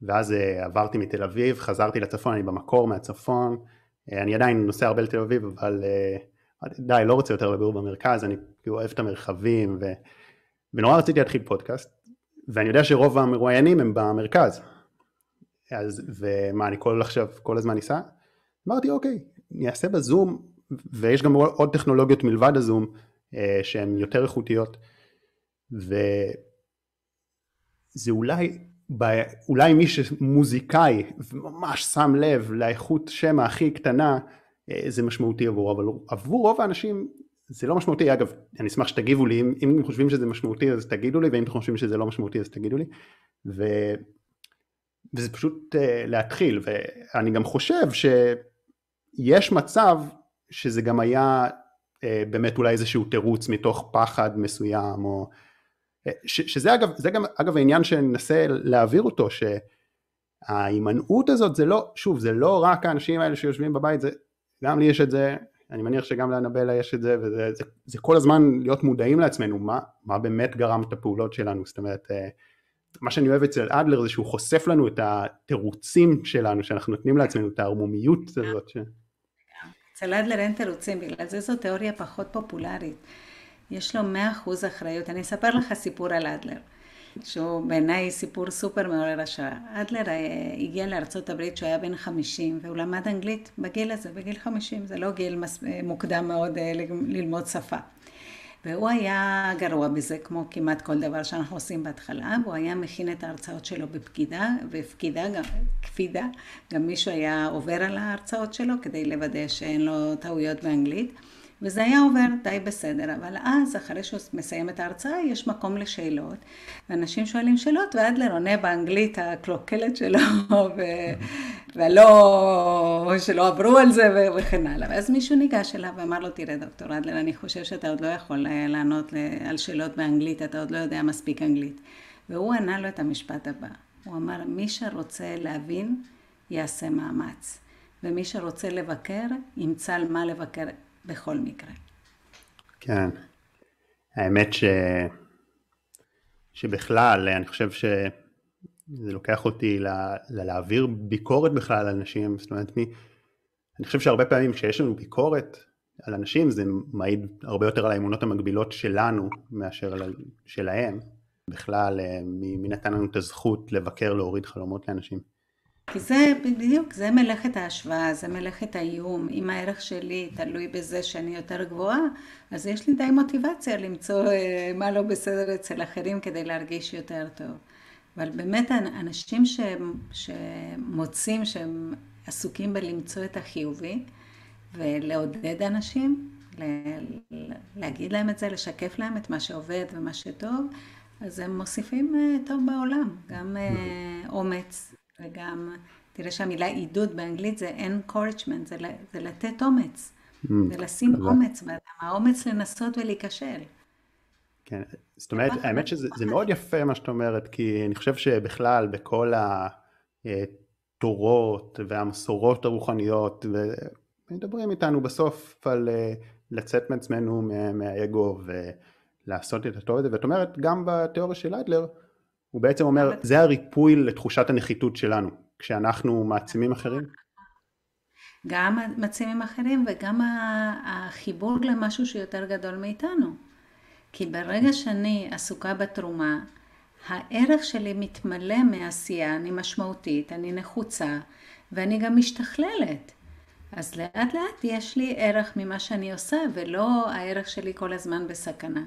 ואז אה, עברתי מתל אביב, חזרתי לצפון, אני במקור מהצפון, אה, אני עדיין נוסע הרבה לתל אביב, אבל די, לא רוצה יותר לגור במרכז, אני כאילו אוהב את המרחבים, ו... ונורא רציתי להתחיל פודקאסט, ואני יודע שרוב המרואיינים הם במרכז, אז ומה, אני כל עכשיו, כל הזמן ניסע? אמרתי אוקיי, אני אעשה בזום, ויש גם עוד טכנולוגיות מלבד הזום, שהן יותר איכותיות. וזה אולי, אולי מי שמוזיקאי וממש שם לב לאיכות שם הכי קטנה, אה, זה משמעותי עבורו, אבל עבור רוב האנשים זה לא משמעותי, אגב, אני אשמח שתגיבו לי, אם, אם חושבים שזה משמעותי אז תגידו לי, ואם אתם חושבים שזה לא משמעותי אז תגידו לי, ו... וזה פשוט uh, להתחיל, ואני גם חושב שיש מצב שזה גם היה באמת אולי איזשהו תירוץ מתוך פחד מסוים, או... Uh, ש, שזה אגב, זה גם אגב העניין שננסה להעביר אותו, שההימנעות הזאת זה לא, שוב, זה לא רק האנשים האלה שיושבים בבית, זה, גם לי יש את זה, אני מניח שגם לאנבלה יש את זה, וזה זה, זה כל הזמן להיות מודעים לעצמנו, מה, מה באמת גרם את הפעולות שלנו, זאת אומרת, אה, מה שאני אוהב אצל אדלר זה שהוא חושף לנו את התירוצים שלנו, שאנחנו נותנים לעצמנו, את הערמומיות הזאת. ש... אצל אדלר תירוצים, בגלל זה זו תיאוריה פחות פופולרית. יש לו מאה אחוז אחריות. אני אספר לך סיפור על אדלר. שהוא בעיניי סיפור סופר מעורר השראה. אדלר אה, הגיע לארצות הברית כשהוא היה בן 50, והוא למד אנגלית בגיל הזה, בגיל 50, זה לא גיל. אה, מוקדם מאוד אה, ללמוד שפה. והוא היה גרוע בזה, כמו כמעט כל דבר שאנחנו עושים בהתחלה, והוא היה מכין את ההרצאות שלו בפקידה, ופקידה, גם, קפידה, גם מישהו היה עובר על ההרצאות שלו כדי לוודא שאין לו טעויות באנגלית. וזה היה עובר די בסדר, אבל אז, אחרי שהוא מסיים את ההרצאה, יש מקום לשאלות, ואנשים שואלים שאלות, ואדלר עונה באנגלית הקלוקלת שלו, ו... ולא, שלא עברו על זה, וכן הלאה. ואז מישהו ניגש אליו ואמר לו, תראה, דוקטור אדלר, אני חושב שאתה עוד לא יכול אה, לענות על שאלות באנגלית, אתה עוד לא יודע מספיק אנגלית. והוא ענה לו את המשפט הבא, הוא אמר, מי שרוצה להבין, יעשה מאמץ. ומי שרוצה לבקר, ימצא על מה לבקר. בכל מקרה. כן, האמת ש... שבכלל, אני חושב שזה לוקח אותי ל... להעביר ביקורת בכלל על אנשים, זאת אומרת, מי... אני חושב שהרבה פעמים כשיש לנו ביקורת על אנשים זה מעיד הרבה יותר על האמונות המקבילות שלנו מאשר על שלהם. בכלל, אה, מי נתן לנו את הזכות לבקר, להוריד חלומות לאנשים. כי זה בדיוק, זה מלאכת ההשוואה, זה מלאכת האיום. אם הערך שלי תלוי בזה שאני יותר גבוהה, אז יש לי די מוטיבציה למצוא אה, מה לא בסדר אצל אחרים כדי להרגיש יותר טוב. אבל באמת אנשים ש, שמוצאים שהם עסוקים בלמצוא את החיובי ולעודד אנשים, להגיד להם את זה, לשקף להם את מה שעובד ומה שטוב, אז הם מוסיפים אה, טוב בעולם, גם אה, אומץ, וגם, תראה שהמילה עידוד באנגלית זה encouragement, זה, זה לתת אומץ, mm, זה לשים אומץ באדם, האומץ לנסות ולהיכשל. כן, זאת אומרת, האמת שזה מאוד יפה מה שאת אומרת, כי אני חושב שבכלל בכל התורות והמסורות הרוחניות, ומדברים איתנו בסוף על אה, לצאת מעצמנו מהאגו ולעשות את הטוב הזה, ואת אומרת, גם בתיאוריה של אדלר, הוא בעצם אומר, זה הריפוי לתחושת הנחיתות שלנו, כשאנחנו מעצימים אחרים. גם מעצימים אחרים וגם החיבור למשהו שיותר גדול מאיתנו. כי ברגע שאני עסוקה בתרומה, הערך שלי מתמלא מעשייה, אני משמעותית, אני נחוצה, ואני גם משתכללת. אז לאט לאט יש לי ערך ממה שאני עושה, ולא הערך שלי כל הזמן בסכנה.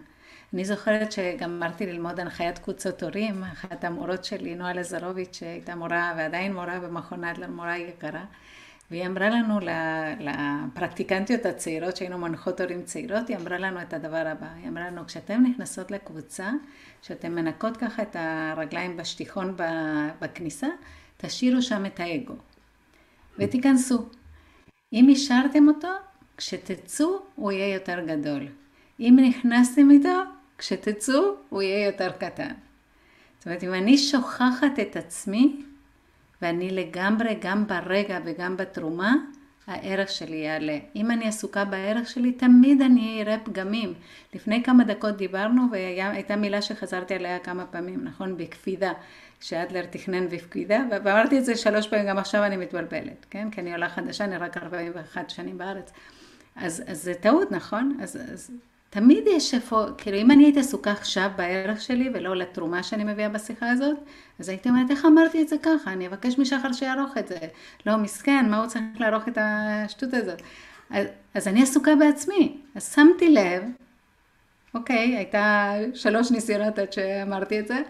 אני זוכרת שגמרתי ללמוד הנחיית קבוצות הורים, אחת המורות שלי, נועה לזרוביץ', שהייתה מורה ועדיין מורה במכון אדלר, מורה יקרה, והיא אמרה לנו, לפרקטיקנטיות הצעירות, שהיינו מנחות הורים צעירות, היא אמרה לנו את הדבר הבא, היא אמרה לנו, כשאתן נכנסות לקבוצה, כשאתן מנקות ככה את הרגליים בשטיחון בכניסה, תשאירו שם את האגו, ותיכנסו. אם השארתם אותו, כשתצאו, הוא יהיה יותר גדול. אם נכנסתם איתו, כשתצאו, הוא יהיה יותר קטן. זאת אומרת, אם אני שוכחת את עצמי, ואני לגמרי, גם ברגע וגם בתרומה, הערך שלי יעלה. אם אני עסוקה בערך שלי, תמיד אני אראה פגמים. לפני כמה דקות דיברנו, והייתה מילה שחזרתי עליה כמה פעמים, נכון? בקפידה, שאדלר תכנן בפקידה, ואמרתי את זה שלוש פעמים, גם עכשיו אני מתבלבלת, כן? כי אני עולה חדשה, אני רק 41 שנים בארץ. אז, אז זה טעות, נכון? אז, אז תמיד יש איפה, כאילו אם אני הייתי עסוקה עכשיו בערך שלי ולא לתרומה שאני מביאה בשיחה הזאת, אז הייתי אומרת, איך אמרתי את זה ככה? אני אבקש משחר שיערוך את זה. לא, מסכן, מה הוא צריך לערוך את השטות הזאת? אז, אז אני עסוקה בעצמי. אז שמתי לב אוקיי, הייתה שלוש ניסיונות עד שאמרתי את זה,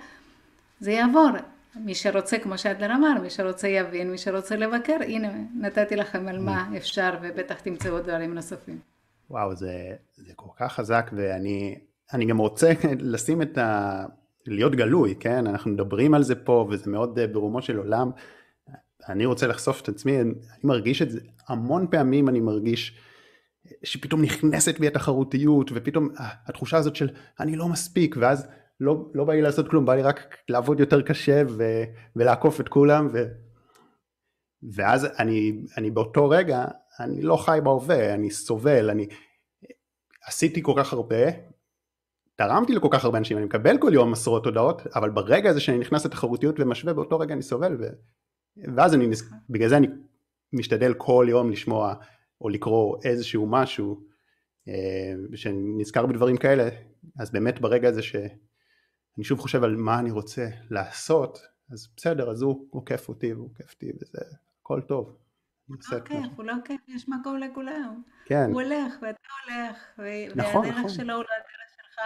זה יעבור. מי שרוצה, כמו שאדלר אמר, מי שרוצה יבין, מי שרוצה לבקר, הנה, נתתי לכם על מה אפשר, ובטח תמצאו דברים נוספים. וואו, זה, זה כל כך חזק, ואני גם רוצה (laughs) לשים את ה... להיות גלוי, כן? אנחנו מדברים על זה פה, וזה מאוד אה, ברומו של עולם. אני רוצה לחשוף את עצמי, אני מרגיש את זה, המון פעמים אני מרגיש שפתאום נכנסת בי התחרותיות, ופתאום התחושה הזאת של אני לא מספיק, ואז לא, לא בא לי לעשות כלום, בא לי רק לעבוד יותר קשה ו, ולעקוף את כולם, ו, ואז אני, אני באותו רגע, אני לא חי בהווה, אני סובל, אני עשיתי כל כך הרבה, תרמתי לכל כך הרבה אנשים, אני מקבל כל יום עשרות הודעות, אבל ברגע הזה שאני נכנס לתחרותיות ומשווה, באותו רגע אני סובל, ו... ואז אני, בגלל זה אני משתדל כל יום לשמוע או לקרוא איזשהו משהו, אה, שנזכר בדברים כאלה, אז באמת ברגע הזה שאני שוב חושב על מה אני רוצה לעשות, אז בסדר, אז הוא עוקף אותי והוא עוקף אותי וזה הכל טוב. לא עוקף, הוא לא עוקף, יש מקום לכולם. כן. הוא הולך ואתה הולך, נכון, והדרך נכון. שלו הוא לא הדרך שלך.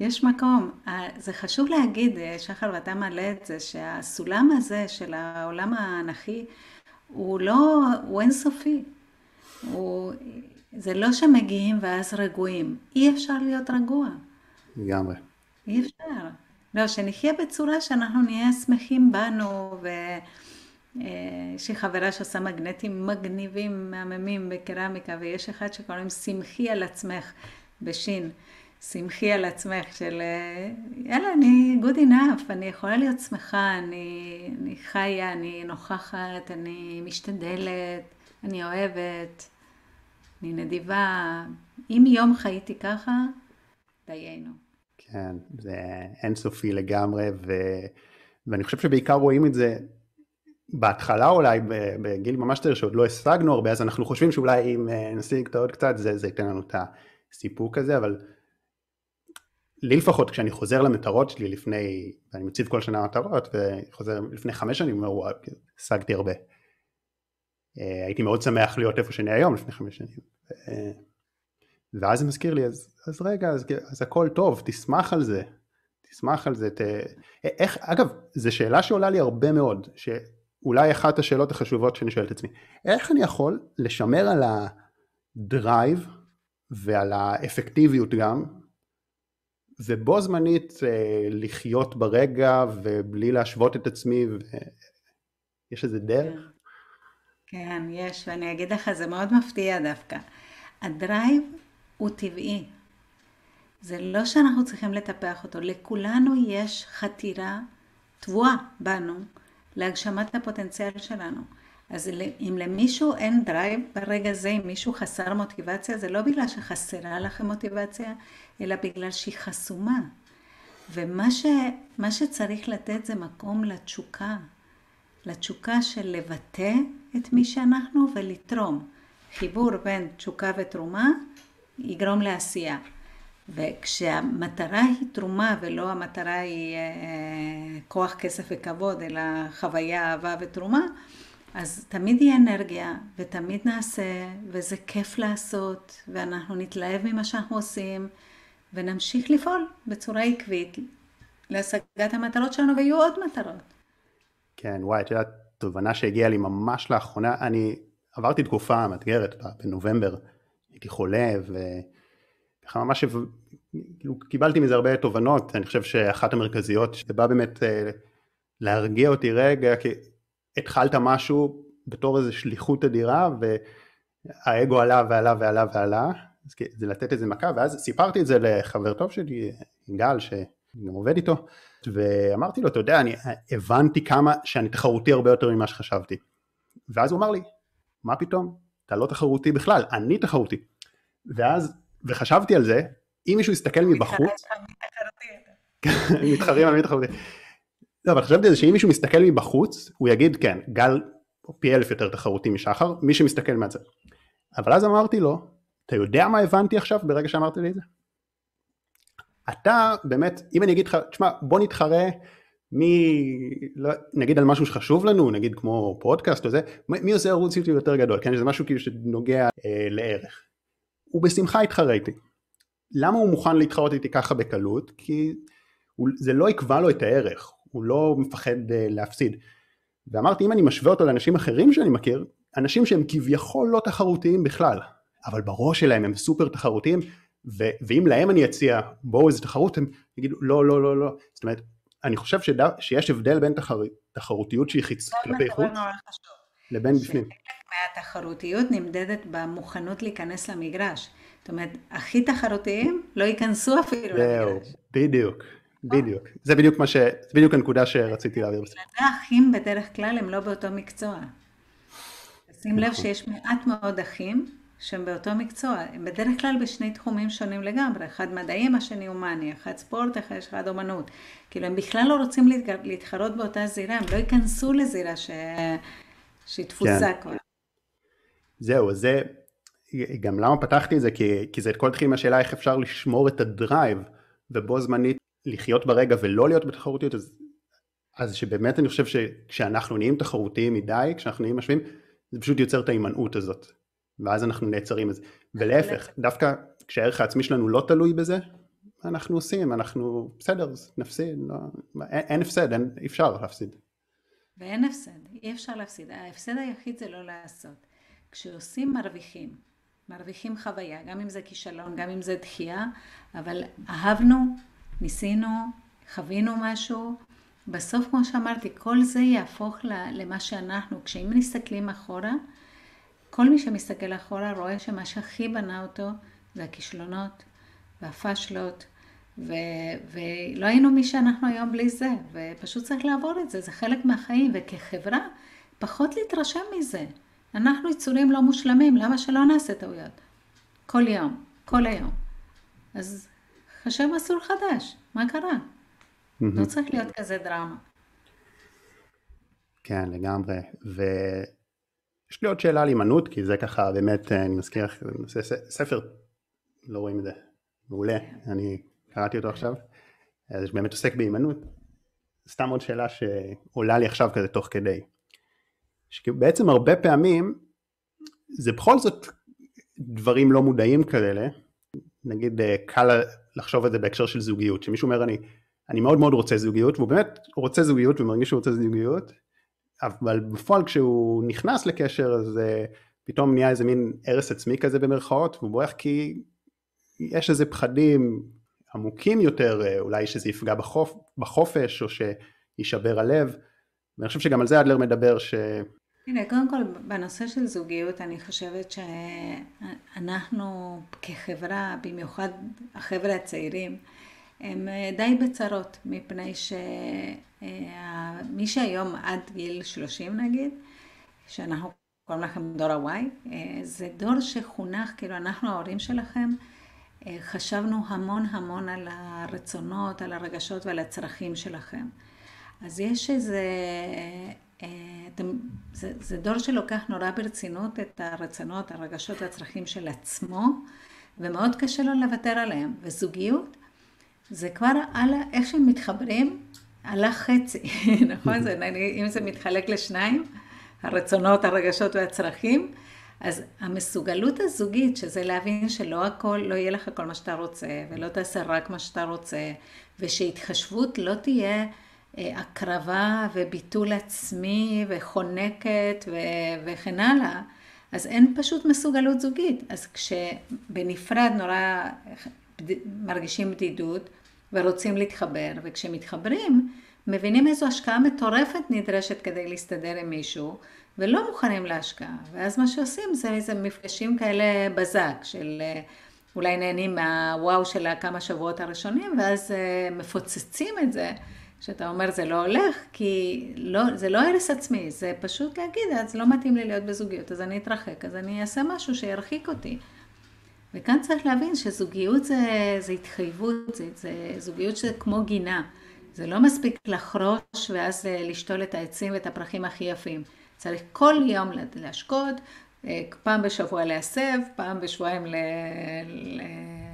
יש מקום. אה, זה חשוב להגיד, אה, שחר, ואתה מעלה את זה, שהסולם הזה של העולם האנכי הוא לא, הוא אינסופי. הוא, זה לא שמגיעים ואז רגועים. אי אפשר להיות רגוע. לגמרי. אי אפשר. לא, שנחיה בצורה שאנחנו נהיה שמחים בנו, ויש לי חברה שעושה מגנטים מגניבים, מהממים בקרמיקה, ויש אחד שקוראים שמחי על עצמך, בשין. שמחי על עצמך של יאללה, אני good enough, אני יכולה להיות שמחה, אני, אני חיה, אני נוכחת, אני משתדלת, אני אוהבת. אני נדיבה. אם יום חייתי ככה, דיינו. כן, זה אינסופי לגמרי, ו... ואני חושב שבעיקר רואים את זה בהתחלה אולי, בגיל ממש צעיר, שעוד לא השגנו הרבה, אז אנחנו חושבים שאולי אם אה, נשיג את העוד קצת, זה, זה ייתן לנו את הסיפוק הזה, אבל לי לפחות כשאני חוזר למטרות שלי לפני, אני מציב כל שנה מטרות, וחוזר לפני חמש שנים, אומר וואו, השגתי הרבה. אה, הייתי מאוד שמח להיות איפה שאני היום לפני חמש שנים. אה, ואז זה מזכיר לי, אז, אז רגע, אז, אז הכל טוב, תשמח על זה, תשמח על זה. ת... איך, אגב, זו שאלה שעולה לי הרבה מאוד, שאולי אחת השאלות החשובות שאני שואל את עצמי, איך אני יכול לשמר על הדרייב ועל האפקטיביות גם, ובו זמנית לחיות ברגע ובלי להשוות את עצמי, ויש איזה דרך? כן, יש, ואני אגיד לך, זה מאוד מפתיע דווקא. הדרייב הוא טבעי. זה לא שאנחנו צריכים לטפח אותו, לכולנו יש חתירה טבועה בנו להגשמת הפוטנציאל שלנו. אז אם למישהו אין דרייב ברגע זה, אם מישהו חסר מוטיבציה, זה לא בגלל שחסרה לכם מוטיבציה, אלא בגלל שהיא חסומה. ומה ש, שצריך לתת זה מקום לתשוקה, לתשוקה של לבטא את מי שאנחנו ולתרום. חיבור בין תשוקה ותרומה יגרום לעשייה. וכשהמטרה היא תרומה ולא המטרה היא אה, כוח, כסף וכבוד, אלא חוויה, אהבה ותרומה, אז תמיד יהיה אנרגיה ותמיד נעשה, וזה כיף לעשות, ואנחנו נתלהב ממה שאנחנו עושים, ונמשיך לפעול בצורה עקבית להשגת המטרות שלנו, ויהיו עוד מטרות. כן, וואי, את יודעת, תובנה שהגיעה לי ממש לאחרונה, אני עברתי תקופה מאתגרת בנובמבר, הייתי חולה וככה ממש כאילו, קיבלתי מזה הרבה תובנות, אני חושב שאחת המרכזיות, שזה בא באמת אה, להרגיע אותי רגע, כי התחלת משהו בתור איזו שליחות אדירה והאגו עלה ועלה ועלה ועלה, אז זה לתת איזה מכה, ואז סיפרתי את זה לחבר טוב שלי, גל, שאני גם עובד איתו, ואמרתי לו, אתה יודע, אני הבנתי כמה שאני תחרותי הרבה יותר ממה שחשבתי. ואז הוא אמר לי, מה פתאום? אתה לא תחרותי בכלל, אני תחרותי. ואז, וחשבתי על זה, אם מישהו יסתכל מבחוץ... מתחרים על מי תחרותי. לא, אבל חשבתי על זה שאם מישהו מסתכל מבחוץ, הוא יגיד, כן, גל פי אלף יותר תחרותי משחר, מי שמסתכל מהצד. אבל אז אמרתי לו, אתה יודע מה הבנתי עכשיו ברגע שאמרתי לי את זה? אתה באמת, אם אני אגיד לך, תשמע, בוא נתחרה מי, לא, נגיד על משהו שחשוב לנו, נגיד כמו פודקאסט או זה, מי עושה ערוץ יוטיוב יותר גדול, כן, זה משהו כאילו שנוגע אה, לערך. הוא בשמחה יתחרה איתי. למה הוא מוכן להתחרות איתי ככה בקלות? כי הוא, זה לא יקבע לו את הערך, הוא לא מפחד uh, להפסיד. ואמרתי, אם אני משווה אותו לאנשים אחרים שאני מכיר, אנשים שהם כביכול לא תחרותיים בכלל, אבל בראש שלהם הם סופר תחרותיים, ו- ואם להם אני אציע בואו איזה תחרות, הם יגידו לא, לא, לא, לא. זאת אומרת, אני חושב שד... שיש הבדל בין תחר... תחרותיות שהיא חיצ... כלפי חוץ לבין בפנים. מהתחרותיות נמדדת במוכנות להיכנס למגרש. זאת אומרת, הכי תחרותיים לא ייכנסו אפילו למגרש. בדיוק, בדיוק. זה בדיוק מה ש... זה בדיוק הנקודה שרציתי להעביר. בגלל זה אחים בדרך כלל הם לא באותו מקצוע. שים לב נכון. שיש מעט מאוד אחים שהם באותו מקצוע, הם בדרך כלל בשני תחומים שונים לגמרי, אחד מדעים, השני הומני, אחד ספורט, אחד אומנות. כאילו הם בכלל לא רוצים להתחרות באותה זירה, הם לא ייכנסו לזירה ש... שהיא תפוסה כן. כבר. זהו, זה, גם למה פתחתי את זה? כי, כי זה כל התחיל מהשאלה איך אפשר לשמור את הדרייב ובו זמנית לחיות ברגע ולא להיות בתחרותיות, אז, אז שבאמת אני חושב שכשאנחנו נהיים תחרותיים מדי, כשאנחנו נהיים משווים, זה פשוט יוצר את ההימנעות הזאת. ואז אנחנו נעצרים בזה. ולהפך, דווקא כשהערך העצמי שלנו לא תלוי בזה, אנחנו עושים, אנחנו בסדר, נפסיד, לא, אין, אין הפסד, אין, אי אפשר להפסיד. ואין הפסד, אי אפשר להפסיד. ההפסד היחיד זה לא לעשות. כשעושים מרוויחים, מרוויחים חוויה, גם אם זה כישלון, גם אם זה דחייה, אבל אהבנו, ניסינו, חווינו משהו, בסוף כמו שאמרתי, כל זה יהפוך למה שאנחנו, כשאם מסתכלים אחורה, כל מי שמסתכל אחורה רואה שמה שהכי בנה אותו זה הכישלונות והפשלות, ו- ולא היינו מי שאנחנו היום בלי זה, ופשוט צריך לעבור את זה, זה חלק מהחיים, וכחברה, פחות להתרשם מזה. אנחנו יצורים לא מושלמים, למה שלא נעשה טעויות? כל יום, כל היום. אז חשב מסלול חדש, מה קרה? Mm-hmm. לא צריך להיות כזה דרמה. כן, לגמרי. ויש לי עוד שאלה על הימנעות, כי זה ככה באמת, אני מזכיר לך, זה ספר, לא רואים את זה, מעולה, אני קראתי אותו עכשיו, זה באמת עוסק בהימנעות. סתם עוד שאלה שעולה לי עכשיו כזה תוך כדי. שבעצם הרבה פעמים זה בכל זאת דברים לא מודעים כאלה, נגיד אה, קל לחשוב על זה בהקשר של זוגיות, שמישהו אומר אני, אני מאוד מאוד רוצה זוגיות, והוא באמת רוצה זוגיות ומרגיש שהוא רוצה זוגיות, אבל בפועל כשהוא נכנס לקשר אז uh, פתאום נהיה איזה מין הרס עצמי כזה במרכאות, והוא בורח כי יש איזה פחדים עמוקים יותר, אה, אולי שזה יפגע בחופ, בחופש או שישבר הלב, ואני חושב שגם על זה אדלר מדבר ש... הנה, קודם כל, בנושא של זוגיות, אני חושבת שאנחנו כחברה, במיוחד החבר'ה הצעירים, הם די בצרות, מפני שמי שהיום עד גיל 30 נגיד, שאנחנו קוראים לכם דור ה-Y, זה דור שחונך, כאילו אנחנו ההורים שלכם, חשבנו המון המון על הרצונות, על הרגשות ועל הצרכים שלכם. אז יש איזה, זה, זה דור שלוקח נורא ברצינות את הרצונות, הרגשות והצרכים של עצמו, ומאוד קשה לו לוותר עליהם. וזוגיות, זה כבר על איך שהם מתחברים, הלך חצי, (laughs) נכון? זה, אם זה מתחלק לשניים, הרצונות, הרגשות והצרכים, אז המסוגלות הזוגית, שזה להבין שלא הכל, לא יהיה לך כל מה שאתה רוצה, ולא תעשה רק מה שאתה רוצה, ושהתחשבות לא תהיה אה, הקרבה וביטול עצמי וחונקת ו- וכן הלאה, אז אין פשוט מסוגלות זוגית. אז כשבנפרד נורא מרגישים בדידות ורוצים להתחבר, וכשמתחברים, מבינים איזו השקעה מטורפת נדרשת כדי להסתדר עם מישהו, ולא מוכנים להשקעה. ואז מה שעושים זה איזה מפגשים כאלה בזק, של אה, אולי נהנים מהוואו של הכמה שבועות הראשונים, ואז אה, מפוצצים את זה. שאתה אומר זה לא הולך, כי לא, זה לא הרס עצמי, זה פשוט להגיד, אז לא מתאים לי להיות בזוגיות, אז אני אתרחק, אז אני אעשה משהו שירחיק אותי. וכאן צריך להבין שזוגיות זה, זה התחייבות, זה, זה זוגיות שזה כמו גינה. זה לא מספיק לחרוש ואז אה, לשתול את העצים ואת הפרחים הכי יפים. צריך כל יום להשקות, אה, פעם בשבוע להסב, פעם בשבועיים ל... ל...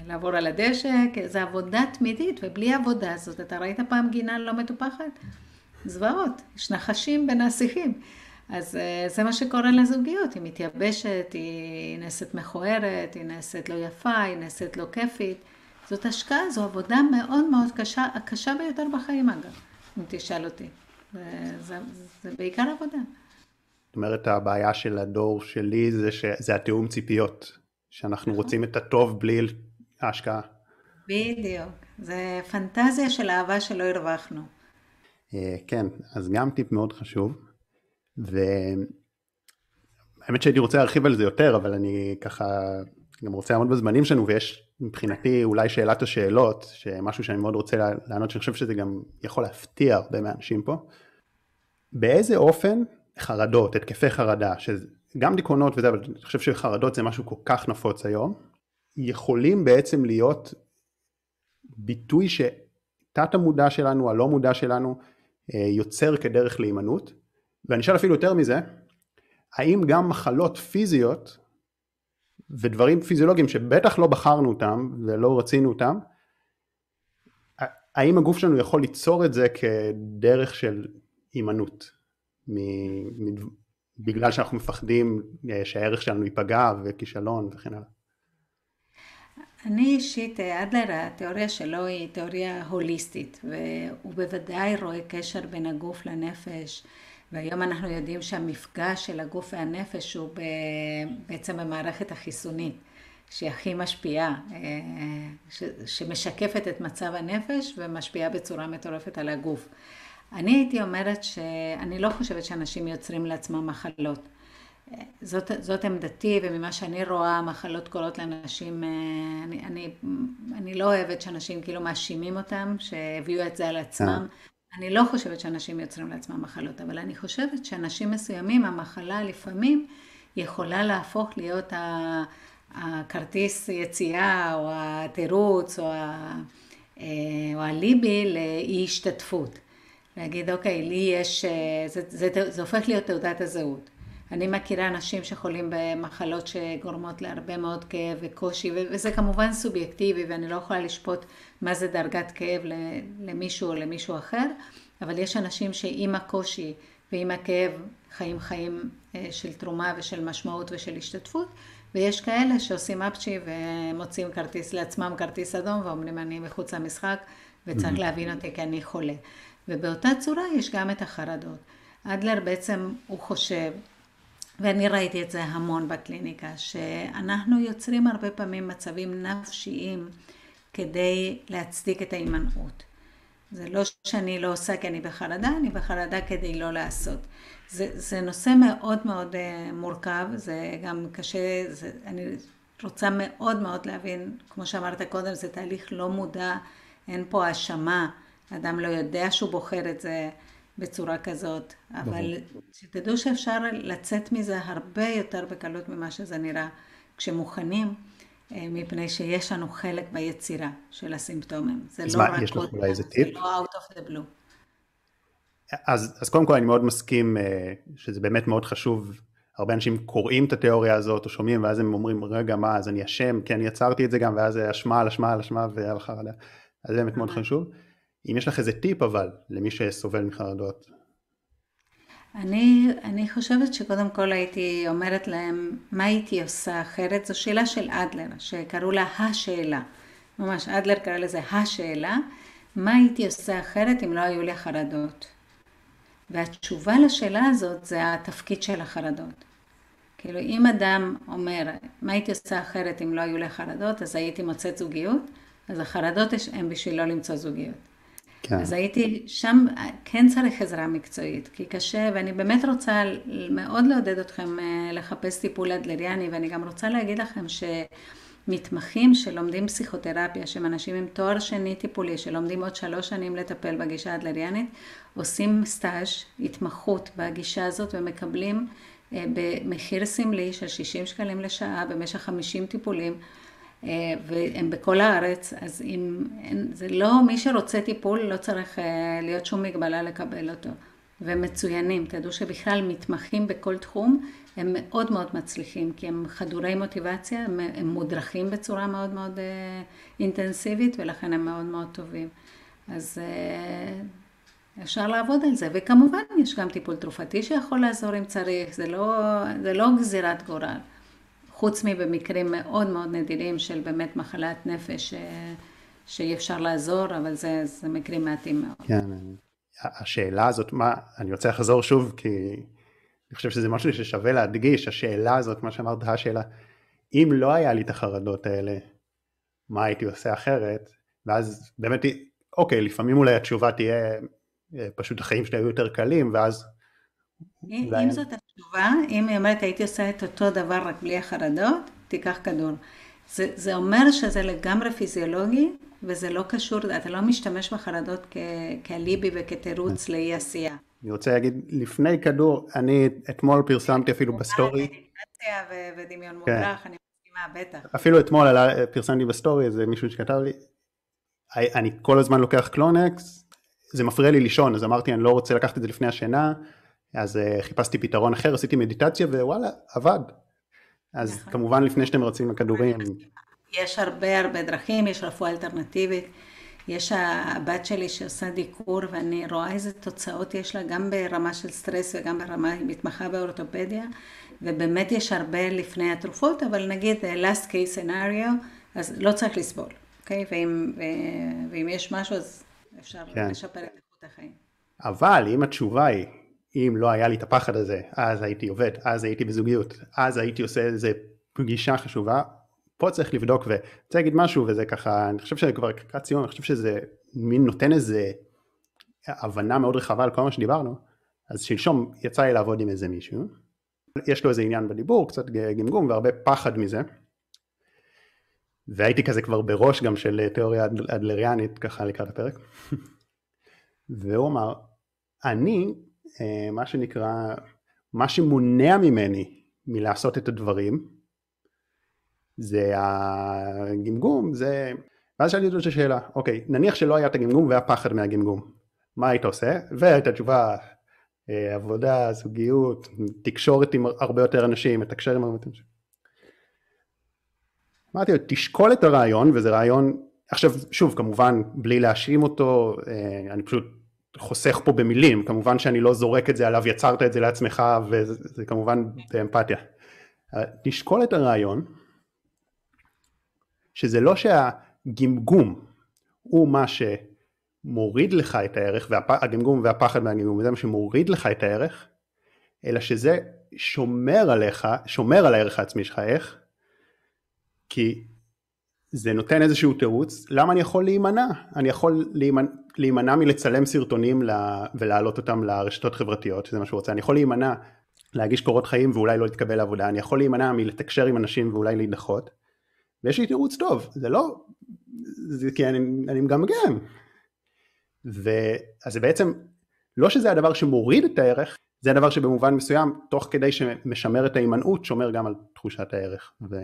לעבור על הדשא, זה עבודה תמידית, ובלי העבודה הזאת, אתה ראית פעם גינה לא מטופחת? זוועות, יש נחשים השיחים. אז אה, זה מה שקורה לזוגיות, היא מתייבשת, היא נעשית מכוערת, היא נעשית לא יפה, היא נעשית לא כיפית, זאת השקעה, זו עבודה מאוד מאוד קשה, הקשה ביותר בחיים אגב, אם תשאל אותי. זה, זה, זה בעיקר עבודה. זאת אומרת, הבעיה של הדור שלי זה שזה התיאום ציפיות, שאנחנו נכון. רוצים את הטוב בלי ההשקעה. בדיוק, זה פנטזיה של אהבה שלא הרווחנו. אה, כן, אז גם טיפ מאוד חשוב, והאמת שהייתי רוצה להרחיב על זה יותר, אבל אני ככה גם רוצה לעמוד בזמנים שלנו, ויש מבחינתי אולי שאלת השאלות, שמשהו שאני מאוד רוצה לענות, שאני חושב שזה גם יכול להפתיע הרבה מהאנשים פה. באיזה אופן חרדות, התקפי חרדה, שגם דיכאונות וזה, אבל אני חושב שחרדות זה משהו כל כך נפוץ היום, יכולים בעצם להיות ביטוי שתת המודע שלנו, הלא מודע שלנו, אה, יוצר כדרך להימנעות, ואני אשאל אפילו יותר מזה, האם גם מחלות פיזיות ודברים פיזיולוגיים שבטח לא בחרנו אותם ולא רצינו אותם, האם הגוף שלנו יכול ליצור את זה כדרך של הימנעות, בגלל שאנחנו מפחדים אה, שהערך שלנו ייפגע וכישלון וכן הלאה. אני אישית, אדלר, התיאוריה שלו היא תיאוריה הוליסטית, והוא בוודאי רואה קשר בין הגוף לנפש, והיום אנחנו יודעים שהמפגש של הגוף והנפש הוא בעצם במערכת החיסונית, שהיא הכי משפיעה, אה, שמשקפת את מצב הנפש ומשפיעה בצורה מטורפת על הגוף. אני הייתי אומרת שאני לא חושבת שאנשים יוצרים לעצמם מחלות. זאת, זאת עמדתי, וממה שאני רואה, מחלות קורות לאנשים, אה, אני, אני, אני לא אוהבת שאנשים כאילו מאשימים אותם, שהביאו את זה על עצמם. אה. אני לא חושבת שאנשים יוצרים לעצמם מחלות, אבל אני חושבת שאנשים מסוימים, המחלה לפעמים יכולה להפוך להיות הכרטיס יציאה, או התירוץ, או, ה, אה, או הליבי לאי השתתפות. להגיד, אוקיי, לי יש, זה, זה, זה, זה הופך להיות תעודת הזהות. אני מכירה אנשים שחולים במחלות שגורמות להרבה מאוד כאב וקושי, וזה כמובן סובייקטיבי, ואני לא יכולה לשפוט מה זה דרגת כאב למישהו או למישהו אחר, אבל יש אנשים שעם הקושי ועם הכאב חיים חיים אה, של תרומה ושל משמעות ושל השתתפות, ויש כאלה שעושים אפצ'י ומוצאים כרטיס לעצמם, כרטיס אדום, ואומרים אני מחוץ למשחק, וצריך להבין אותי כי אני חולה. ובאותה צורה יש גם את החרדות. אדלר בעצם, הוא חושב ואני ראיתי את זה המון בקליניקה, שאנחנו יוצרים הרבה פעמים מצבים נפשיים כדי להצדיק את ההימנעות. זה לא שאני לא עושה כי אני בחרדה, אני בחרדה כדי לא לעשות. זה, זה נושא מאוד מאוד uh, מורכב, זה גם קשה, זה, אני רוצה מאוד מאוד להבין, כמו שאמרת קודם, זה תהליך לא מודע, אין פה האשמה, אדם לא יודע שהוא בוחר את זה. בצורה כזאת, אבל שתדעו שאפשר לצאת מזה הרבה יותר בקלות ממה שזה נראה כשמוכנים, אה, מפני שיש לנו חלק ביצירה של הסימפטומים. זה לא מה, רק יש לך אולי איזה טיפ? זה לא out of the blue. אז, אז קודם כל אני מאוד מסכים אה, שזה באמת מאוד חשוב, הרבה אנשים קוראים את התיאוריה הזאת או שומעים ואז הם אומרים רגע מה אז אני אשם, כן יצרתי את זה גם ואז אשמה על אשמה על אשמה ועל חרדה, אז זה באמת מאוד חשוב. אם יש לך איזה טיפ אבל למי שסובל מחרדות. אני, אני חושבת שקודם כל הייתי אומרת להם מה הייתי עושה אחרת, זו שאלה של אדלר, שקראו לה השאלה. ממש אדלר קרא לזה השאלה, מה הייתי עושה אחרת אם לא היו לי חרדות. והתשובה לשאלה הזאת זה התפקיד של החרדות. כאילו אם אדם אומר מה הייתי עושה אחרת אם לא היו לי חרדות, אז הייתי מוצאת זוגיות, אז החרדות הן בשביל לא למצוא זוגיות. כן. אז הייתי שם, כן צריך עזרה מקצועית, כי קשה, ואני באמת רוצה מאוד לעודד אתכם אה, לחפש טיפול אדלריאני, ואני גם רוצה להגיד לכם שמתמחים שלומדים פסיכותרפיה, שהם אנשים עם תואר שני טיפולי, שלומדים עוד שלוש שנים לטפל בגישה האדלריאנית, עושים סטאז', התמחות בגישה הזאת ומקבלים אה, במחיר סמלי של 60 שקלים לשעה במשך 50 טיפולים. אה, והם בכל הארץ, אז אם, זה לא, מי שרוצה טיפול לא צריך אה, להיות שום מגבלה לקבל אותו. והם מצוינים, תדעו שבכלל מתמחים בכל תחום, הם מאוד מאוד מצליחים, כי הם חדורי מוטיבציה, הם, הם מודרכים בצורה מאוד מאוד אה, אינטנסיבית, ולכן הם מאוד מאוד טובים. אז אפשר לעבוד על זה, וכמובן יש גם טיפול תרופתי שיכול לעזור אם צריך, זה לא, זה לא גזירת גורל. חוץ מבמקרים מאוד מאוד נדירים של באמת מחלת נפש שאי אפשר לעזור, אבל זה, זה מקרים מעטים מאוד. כן, השאלה הזאת, מה, אני רוצה לחזור שוב, כי אני חושב שזה משהו ששווה להדגיש, השאלה הזאת, מה שאמרת, השאלה, אם לא היה לי את החרדות האלה, מה הייתי עושה אחרת? ואז באמת, אוקיי, לפעמים אולי התשובה תהיה, אה, פשוט החיים שלי היו יותר קלים, ואז... אם, אם זאת התשובה, אם היא אומרת הייתי עושה את אותו דבר רק בלי החרדות, תיקח כדור. זה, זה אומר שזה לגמרי פיזיולוגי, וזה לא קשור, אתה לא משתמש בחרדות כאליבי וכתירוץ כן. לאי עשייה. אני רוצה להגיד, לפני כדור, אני אתמול פרסמתי אפילו בסטורי. ודמיון כן. מודרך, אני מסכימה, בטח. אפילו אתמול פרסמתי בסטורי איזה מישהו שכתב לי, אני כל הזמן לוקח קלונקס, זה מפריע לי לישון, אז אמרתי אני לא רוצה לקחת את זה לפני השינה, אז uh, חיפשתי פתרון אחר, עשיתי מדיטציה ווואלה, עבד. אז נכון. כמובן לפני שאתם רצים לכדורים. יש הרבה הרבה דרכים, יש רפואה אלטרנטיבית. יש הבת שלי שעושה דיקור ואני רואה איזה תוצאות יש לה גם ברמה של סטרס וגם ברמה, היא מתמחה באורתופדיה ובאמת יש הרבה לפני התרופות, אבל נגיד last case scenario, אז לא צריך לסבול, אוקיי? ואם, ואם יש משהו אז אפשר כן. לשפר את איכות החיים. אבל אם התשובה היא, אם לא היה לי את הפחד הזה, אז הייתי עובד, אז הייתי בזוגיות, אז הייתי עושה איזה פגישה חשובה, פה צריך לבדוק ואני רוצה להגיד משהו וזה ככה, אני חושב שזה כבר לקראת סיום, אני חושב שזה מין נותן איזה הבנה מאוד רחבה על כל מה שדיברנו, אז שלשום יצא לי לעבוד עם איזה מישהו, יש לו איזה עניין בדיבור, קצת גמגום והרבה פחד מזה, והייתי כזה כבר בראש גם של תיאוריה אדלריאנית ככה לקראת הפרק, (laughs) והוא אמר, אני, מה שנקרא, מה שמונע ממני מלעשות את הדברים, זה הגמגום, זה... ואז שאלתי אותו את השאלה, אוקיי, נניח שלא היה את הגמגום והיה פחד מהגמגום, מה היית עושה? והייתה תשובה, אה, עבודה, זוגיות, תקשורת עם הרבה יותר אנשים, מתקשר עם הרבה יותר אנשים. אמרתי לו, תשקול את הרעיון, וזה רעיון, עכשיו שוב, כמובן, בלי להאשים אותו, אה, אני פשוט חוסך פה במילים, כמובן שאני לא זורק את זה עליו, יצרת את זה לעצמך, וזה כמובן באמפתיה. תשקול את הרעיון, שזה לא שהגמגום הוא מה שמוריד לך את הערך, והגמגום והפחד מהגמגום זה מה שמוריד לך את הערך, אלא שזה שומר עליך, שומר על הערך העצמי שלך, איך? כי זה נותן איזשהו תירוץ, למה אני יכול להימנע? אני יכול להימנע, להימנע מלצלם סרטונים ולהעלות אותם לרשתות חברתיות, שזה מה שהוא רוצה, אני יכול להימנע להגיש קורות חיים ואולי לא להתקבל לעבודה, אני יכול להימנע מלתקשר עם אנשים ואולי להידחות, ויש לי תירוץ טוב, זה לא, זה כי אני, אני מגמגם. ואז זה בעצם, לא שזה הדבר שמוריד את הערך, זה הדבר שבמובן מסוים, תוך כדי שמשמר את ההימנעות, שומר גם על תחושת הערך. ו...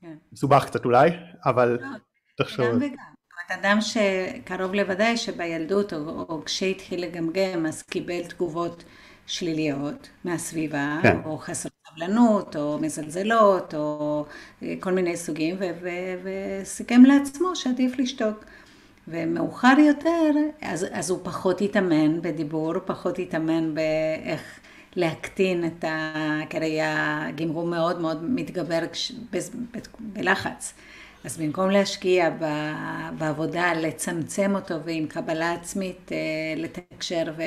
כן. מסובך קצת אולי, אבל לא, תחשוב. גם וגם. אדם שקרוב לוודאי שבילדות או, או כשהתחיל לגמגם אז קיבל תגובות שליליות מהסביבה, כן. או חסר סבלנות, או מזלזלות, או אה, כל מיני סוגים, וסיכם לעצמו שעדיף לשתוק. ומאוחר יותר, אז, אז הוא פחות התאמן בדיבור, פחות התאמן באיך להקטין את ה... כי הרי הגמרום מאוד מאוד מתגבר כש, ב, ב, בלחץ. אז במקום להשקיע בעבודה, לצמצם אותו ועם קבלה עצמית, אה, לתקשר ו...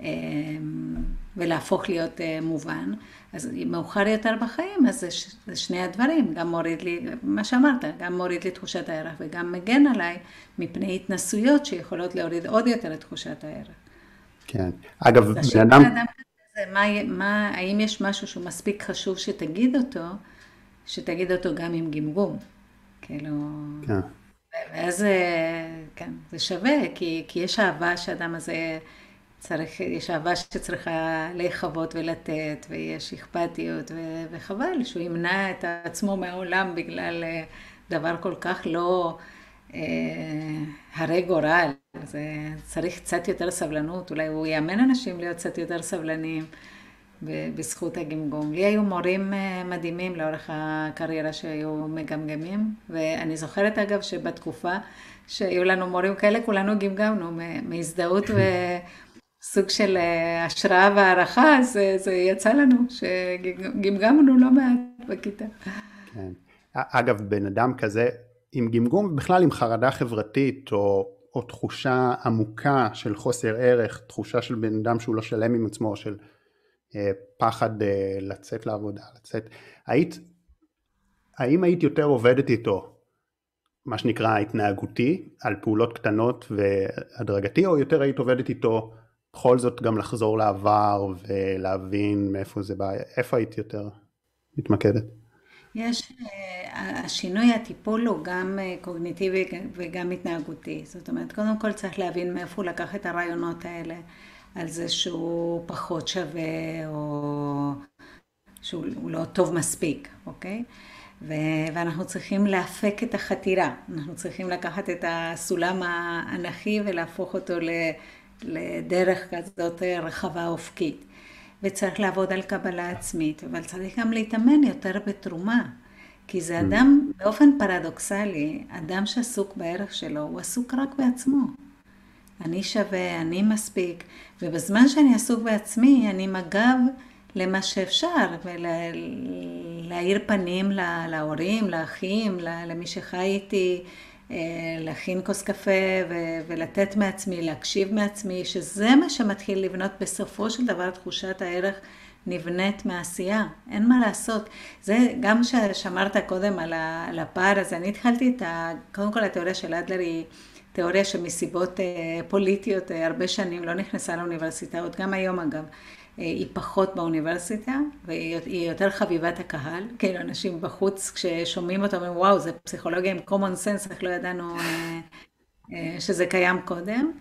אמ, ולהפוך להיות אה, מובן. אז מאוחר יותר בחיים, אז זה, זה שני הדברים, גם מוריד לי, מה שאמרת, גם מוריד לי תחושת הערך וגם מגן עליי מפני התנסויות שיכולות להוריד עוד יותר את תחושת הערך. כן, אגב, בן אדם... מה, מה, האם יש משהו שהוא מספיק חשוב שתגיד אותו, שתגיד אותו גם עם גמגום, כאילו... כן. ואז, אה, כן, זה שווה, כי, כי יש אהבה שאדם הזה... צריך, יש אהבה שצריכה להיחוות ולתת, ויש אכפתיות, ו, וחבל שהוא ימנע את עצמו מהעולם בגלל אה, דבר כל כך לא הרי גורל. זה צריך קצת יותר סבלנות, אולי הוא יאמן אנשים להיות קצת יותר סבלניים בזכות הגמגום. לי היו מורים אה, מדהימים לאורך הקריירה שהיו מגמגמים, ואני זוכרת אגב שבתקופה שהיו לנו מורים כאלה, כולנו גמגמנו מהזדהות (laughs) סוג של אה, השראה והערכה, זה, זה יצא לנו, שגמגמנו לא מעט בכיתה. כן. אגב, בן אדם כזה, עם גמגום ובכלל עם חרדה חברתית או, או תחושה עמוקה של חוסר ערך, תחושה של בן אדם שהוא לא שלם עם עצמו, של אה, פחד אה, לצאת לעבודה, לצאת, היית, האם היית יותר עובדת איתו, מה שנקרא התנהגותי, על פעולות קטנות והדרגתי, או יותר היית עובדת איתו בכל זאת גם לחזור לעבר ולהבין מאיפה זה בא, איפה היית יותר מתמקדת? יש, אה, השינוי הטיפול הוא גם אה, קוגניטיבי וגם התנהגותי. זאת אומרת, קודם כל צריך להבין מאיפה הוא לקח את הרעיונות האלה, על זה שהוא פחות שווה, או שהוא לא טוב מספיק, אוקיי? ו- ואנחנו צריכים להפק את החתירה. אנחנו צריכים לקחת את הסולם האנכי ולהפוך אותו לדרך כזאת רחבה אופקית. וצריך לעבוד על קבלה עצמית, אבל צריך גם להתאמן יותר בתרומה. כי זה אדם, באופן פרדוקסלי, אדם שעסוק בערך שלו, הוא עסוק רק בעצמו. אני שווה, אני מספיק, ובזמן שאני עסוק בעצמי, אני מג"ב למה שאפשר, ולהאיר פנים להורים, לאחים, למי שחי איתי, להכין כוס קפה ולתת מעצמי, להקשיב מעצמי, שזה מה שמתחיל לבנות בסופו של דבר תחושת הערך נבנית מעשייה, אין מה לעשות. זה גם ששמרת קודם על הפער הזה, אני התחלתי את ה... קודם כל התיאוריה של אדלר היא תיאוריה שמסיבות אה, פוליטיות אה, הרבה שנים לא נכנסה לאוניברסיטאות, גם היום אגב. היא פחות באוניברסיטה, והיא יותר חביבת הקהל, (laughs) כאילו אנשים בחוץ כששומעים אותה אומרים וואו זה פסיכולוגיה עם common sense, איך לא ידענו אה, אה, שזה קיים קודם.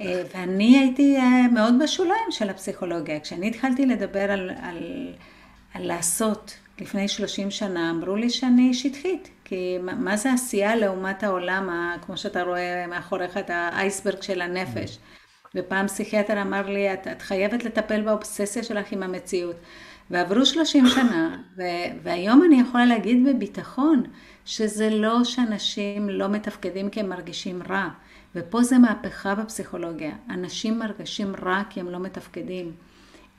אה, ואני הייתי מאוד בשוליים של הפסיכולוגיה. כשאני התחלתי לדבר על, על, על לעשות לפני 30 שנה, אמרו לי שאני שטחית. כי מה זה עשייה לעומת העולם, כמו שאתה רואה מאחוריך את האייסברג של הנפש. ופעם פסיכיאטר אמר לי, את, את חייבת לטפל באובססיה שלך עם המציאות. ועברו 30 שנה, ו- והיום אני יכולה להגיד בביטחון שזה לא שאנשים לא מתפקדים כי הם מרגישים רע. ופה זה מהפכה בפסיכולוגיה. אנשים מרגישים רע כי הם לא מתפקדים.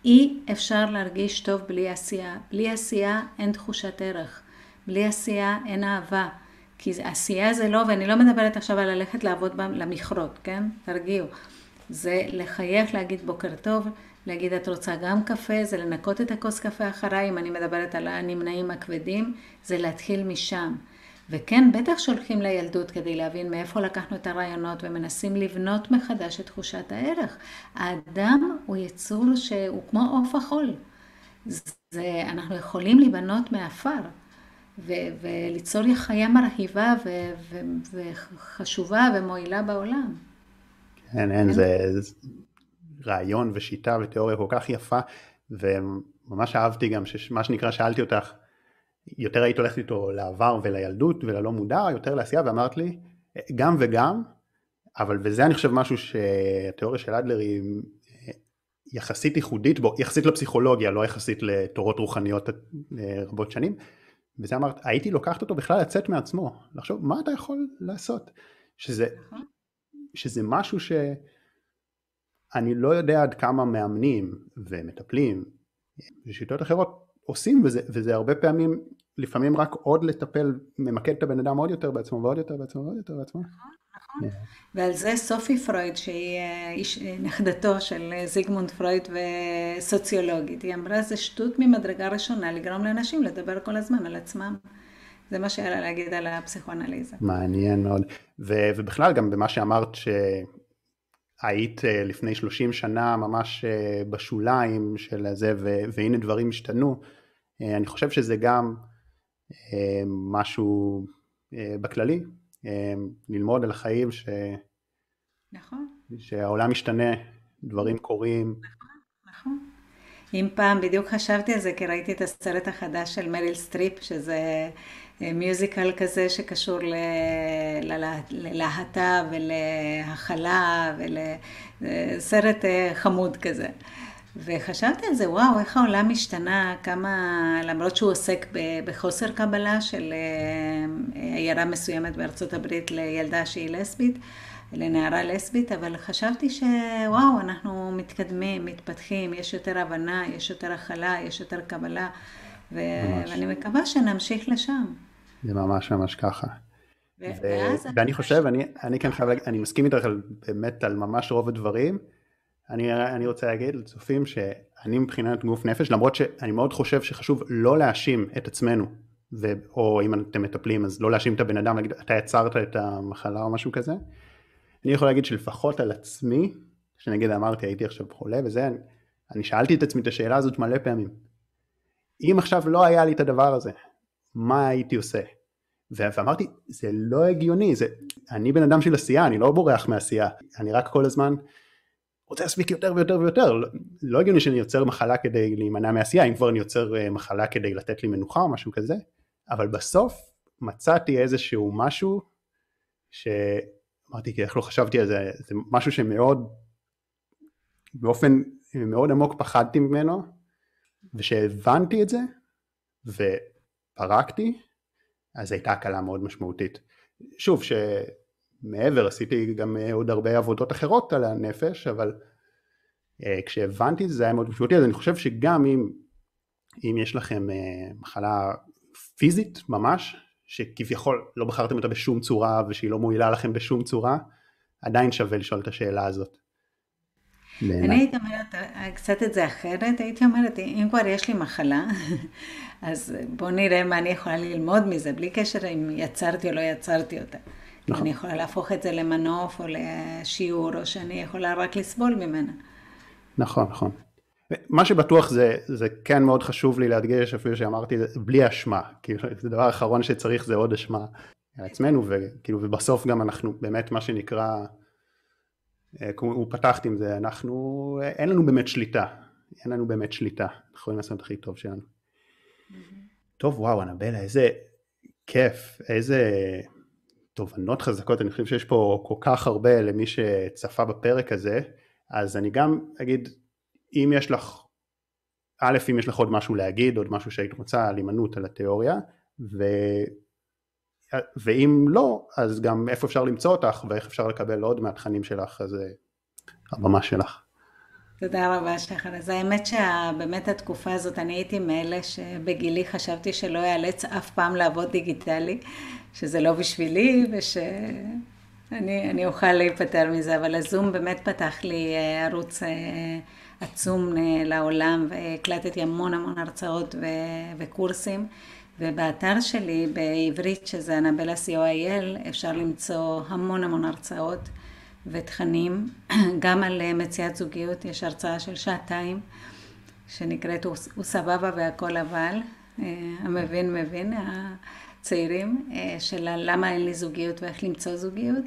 אי אפשר להרגיש טוב בלי עשייה. בלי עשייה אין תחושת ערך. בלי עשייה אין אהבה. כי עשייה זה לא, ואני לא מדברת עכשיו על ללכת לעבוד למכרות, כן? תרגיעו. זה לחייך, להגיד בוקר טוב, להגיד את רוצה גם קפה, זה לנקות את הכוס קפה אחריי, אם אני מדברת על הנמנעים הכבדים, זה להתחיל משם. וכן, בטח שהולכים לילדות כדי להבין מאיפה לקחנו את הרעיונות ומנסים לבנות מחדש את תחושת הערך. האדם הוא יצור שהוא כמו עוף החול. זה, אנחנו יכולים להיבנות מעפר ו- וליצור חיה מרהיבה ו- ו- וחשובה ומועילה בעולם. אין, אין, כן. זה, זה רעיון ושיטה ותיאוריה כל כך יפה, וממש אהבתי גם שמה שנקרא שאלתי אותך, יותר היית הולכת איתו לעבר ולילדות וללא מודע, יותר לעשייה, ואמרת לי, גם וגם, אבל וזה אני חושב משהו שהתיאוריה של אדלר היא יחסית ייחודית בו, יחסית לפסיכולוגיה, לא יחסית לתורות רוחניות אה, רבות שנים, וזה אמרת, הייתי לוקחת אותו בכלל לצאת מעצמו, לחשוב מה אתה יכול לעשות, שזה נכון. שזה משהו שאני לא יודע עד כמה מאמנים ומטפלים בשיטות אחרות עושים וזה, וזה הרבה פעמים לפעמים רק עוד לטפל, ממקד את הבן אדם עוד יותר בעצמו ועוד יותר בעצמו ועוד יותר בעצמו. נכון. ועל זה סופי פרויד, שהיא אה, איש, נכדתו של זיגמונד פרויד וסוציולוגית, היא אמרה זה שטות ממדרגה ראשונה לגרום לאנשים לדבר כל הזמן על עצמם. זה מה שהיה לה להגיד על הפסיכואנליזה. מעניין מאוד. ו- ובכלל גם במה שאמרת שהיית אה, לפני 30 שנה ממש אה, בשוליים של זה ו- והנה דברים השתנו, אה, אני חושב שזה גם משהו בכללי, ללמוד על החיים ש... נכון. שהעולם משתנה, דברים קורים. נכון, נכון. אם פעם בדיוק חשבתי על זה כי ראיתי את הסרט החדש של מריל סטריפ, שזה מיוזיקל כזה שקשור ללהט"ב ולהכלה ולסרט אה, חמוד כזה. וחשבתי על זה, וואו, איך העולם השתנה, כמה, למרות שהוא עוסק בחוסר קבלה של אה, עיירה מסוימת בארצות הברית לילדה שהיא לסבית, לנערה לסבית, אבל חשבתי שוואו, אנחנו מתקדמים, מתפתחים, יש יותר הבנה, יש יותר הכלה, יש יותר קבלה. ו- ואני מקווה שנמשיך לשם. זה ממש ממש ככה. ואני חושב, אני, אני כן חייב להגיד, אני מסכים איתך באמת על ממש רוב הדברים. אני, אני רוצה להגיד לצופים שאני מבחינת גוף נפש, למרות שאני מאוד חושב שחשוב לא להאשים את עצמנו, ו, או אם אתם מטפלים אז לא להאשים את הבן אדם, להגיד אתה יצרת את המחלה או משהו כזה. אני יכול להגיד שלפחות על עצמי, שנגיד אמרתי הייתי עכשיו חולה וזה, אני, אני שאלתי את עצמי את השאלה הזאת מלא פעמים. אם עכשיו לא היה לי את הדבר הזה, מה הייתי עושה? ואמרתי, זה לא הגיוני, זה, אני בן אדם של עשייה, אני לא בורח מעשייה, אני רק כל הזמן רוצה להספיק יותר ויותר ויותר, לא, הגיוני שאני יוצר מחלה כדי להימנע מעשייה, אם כבר אני יוצר אה, מחלה כדי לתת לי מנוחה או משהו כזה, אבל בסוף מצאתי איזשהו משהו שאמרתי, איך לא חשבתי על זה, זה משהו שמאוד, באופן מאוד עמוק פחדתי ממנו, ושהבנתי את זה, ופרקתי, אז הייתה הקלה מאוד משמעותית. שוב, שמעבר עשיתי גם עוד הרבה עבודות אחרות על הנפש, אבל uh, כשהבנתי זה, היה מאוד משמעותי, אז אני חושב שגם אם, אם יש לכם uh, מחלה פיזית ממש, שכביכול לא בחרתם אותה בשום צורה ושהיא לא מועילה לכם בשום צורה, עדיין שווה לשאול את השאלה הזאת. אני הייתי אומרת קצת את זה אחרת, הייתי אומרת, אם כבר יש לי מחלה, (laughs) אז בואו נראה מה אני יכולה ללמוד מזה, בלי קשר אם יצרתי או לא יצרתי אותה. נכון. אני יכולה להפוך את זה למנוף או לשיעור, או שאני יכולה רק לסבול ממנה. נכון, נכון. מה שבטוח זה, זה כן מאוד חשוב לי להדגיש, אפילו שאמרתי, בלי אשמה. כאילו, זה דבר אחרון שצריך זה עוד אשמה על עצמנו, וכאילו, ובסוף גם אנחנו באמת מה שנקרא, אה, הוא פתחת עם זה, אנחנו, אין לנו באמת שליטה, אין לנו באמת שליטה, אנחנו יכולים לעשות את הכי טוב שלנו. Mm-hmm. טוב וואו אנבלה איזה כיף, איזה תובנות חזקות, אני חושב שיש פה כל כך הרבה למי שצפה בפרק הזה, אז אני גם אגיד, אם יש לך, א', אם יש לך עוד משהו להגיד, עוד משהו שהיית רוצה על הימנעות על התיאוריה, ו... ואם לא, אז גם איפה אפשר למצוא אותך ואיך אפשר לקבל עוד מהתכנים שלך, אז אה, הבמה שלך. תודה רבה שחר. אז האמת שבאמת התקופה הזאת, אני הייתי מאלה שבגילי חשבתי שלא אאלץ אף פעם לעבוד דיגיטלי, שזה לא בשבילי ושאני אוכל להיפטר מזה, אבל הזום באמת פתח לי אה, ערוץ אה, עצום לעולם והקלטתי המון המון הרצאות וקורסים. ובאתר שלי בעברית, שזה אנבלה co.il, אפשר למצוא המון המון הרצאות ותכנים. (clears throat) גם על אה, מציאת זוגיות יש הרצאה של שעתיים, שנקראת הוא סבבה והכל אבל, אה, המבין מבין, הצעירים, אה, של למה אין לי זוגיות ואיך למצוא זוגיות.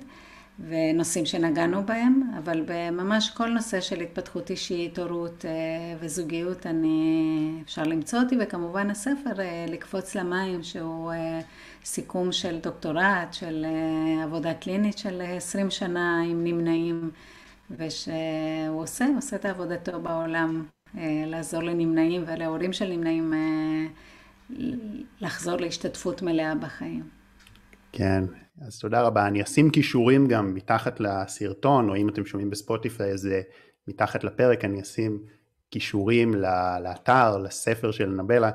ונושאים שנגענו בהם, אבל בממש כל נושא של התפתחות אישית, הורות וזוגיות, אני, אפשר למצוא אותי, וכמובן הספר לקפוץ למים, שהוא סיכום של דוקטורט, של עבודה קלינית של 20 שנה עם נמנעים, ושהוא עושה, עושה את עבודתו בעולם, לעזור לנמנעים ולהורים של נמנעים לחזור להשתתפות מלאה בחיים. כן, אז תודה רבה. אני אשים כישורים גם מתחת לסרטון, או אם אתם שומעים בספוטיפיי, אז מתחת לפרק אני אשים כישורים לאתר, לספר של אנבלה.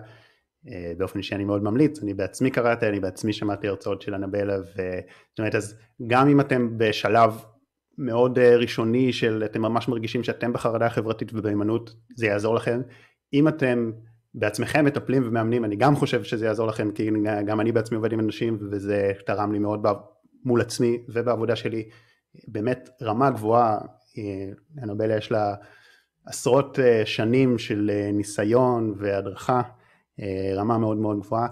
אה, באופן אישי אני מאוד ממליץ, אני בעצמי קראתי, אני בעצמי שמעתי הרצאות של אנבלה, זאת אומרת, אז גם אם אתם בשלב מאוד אה, ראשוני של אתם ממש מרגישים שאתם בחרדה חברתית ובהימנעות, זה יעזור לכם. אם אתם בעצמכם מטפלים ומאמנים, אני גם חושב שזה יעזור לכם, כי גם אני בעצמי עובד עם אנשים וזה תרם לי מאוד מול עצמי ובעבודה שלי, באמת רמה גבוהה, אנבלה יש לה עשרות אה, שנים של אה, ניסיון והדרכה, אה, רמה מאוד מאוד גבוהה.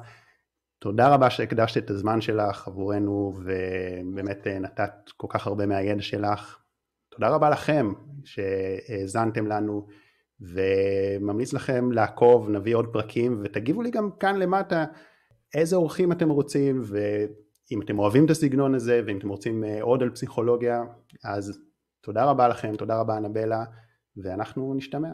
תודה רבה שהקדשת את הזמן שלך עבורנו ובאמת נתת כל כך הרבה מהידע שלך. תודה רבה לכם שהאזנתם לנו. וממליץ לכם לעקוב, נביא עוד פרקים ותגיבו לי גם כאן למטה איזה אורחים אתם רוצים ואם אתם אוהבים את הסגנון הזה ואם אתם רוצים אה, עוד על פסיכולוגיה אז תודה רבה לכם, תודה רבה אנבלה ואנחנו נשתמע.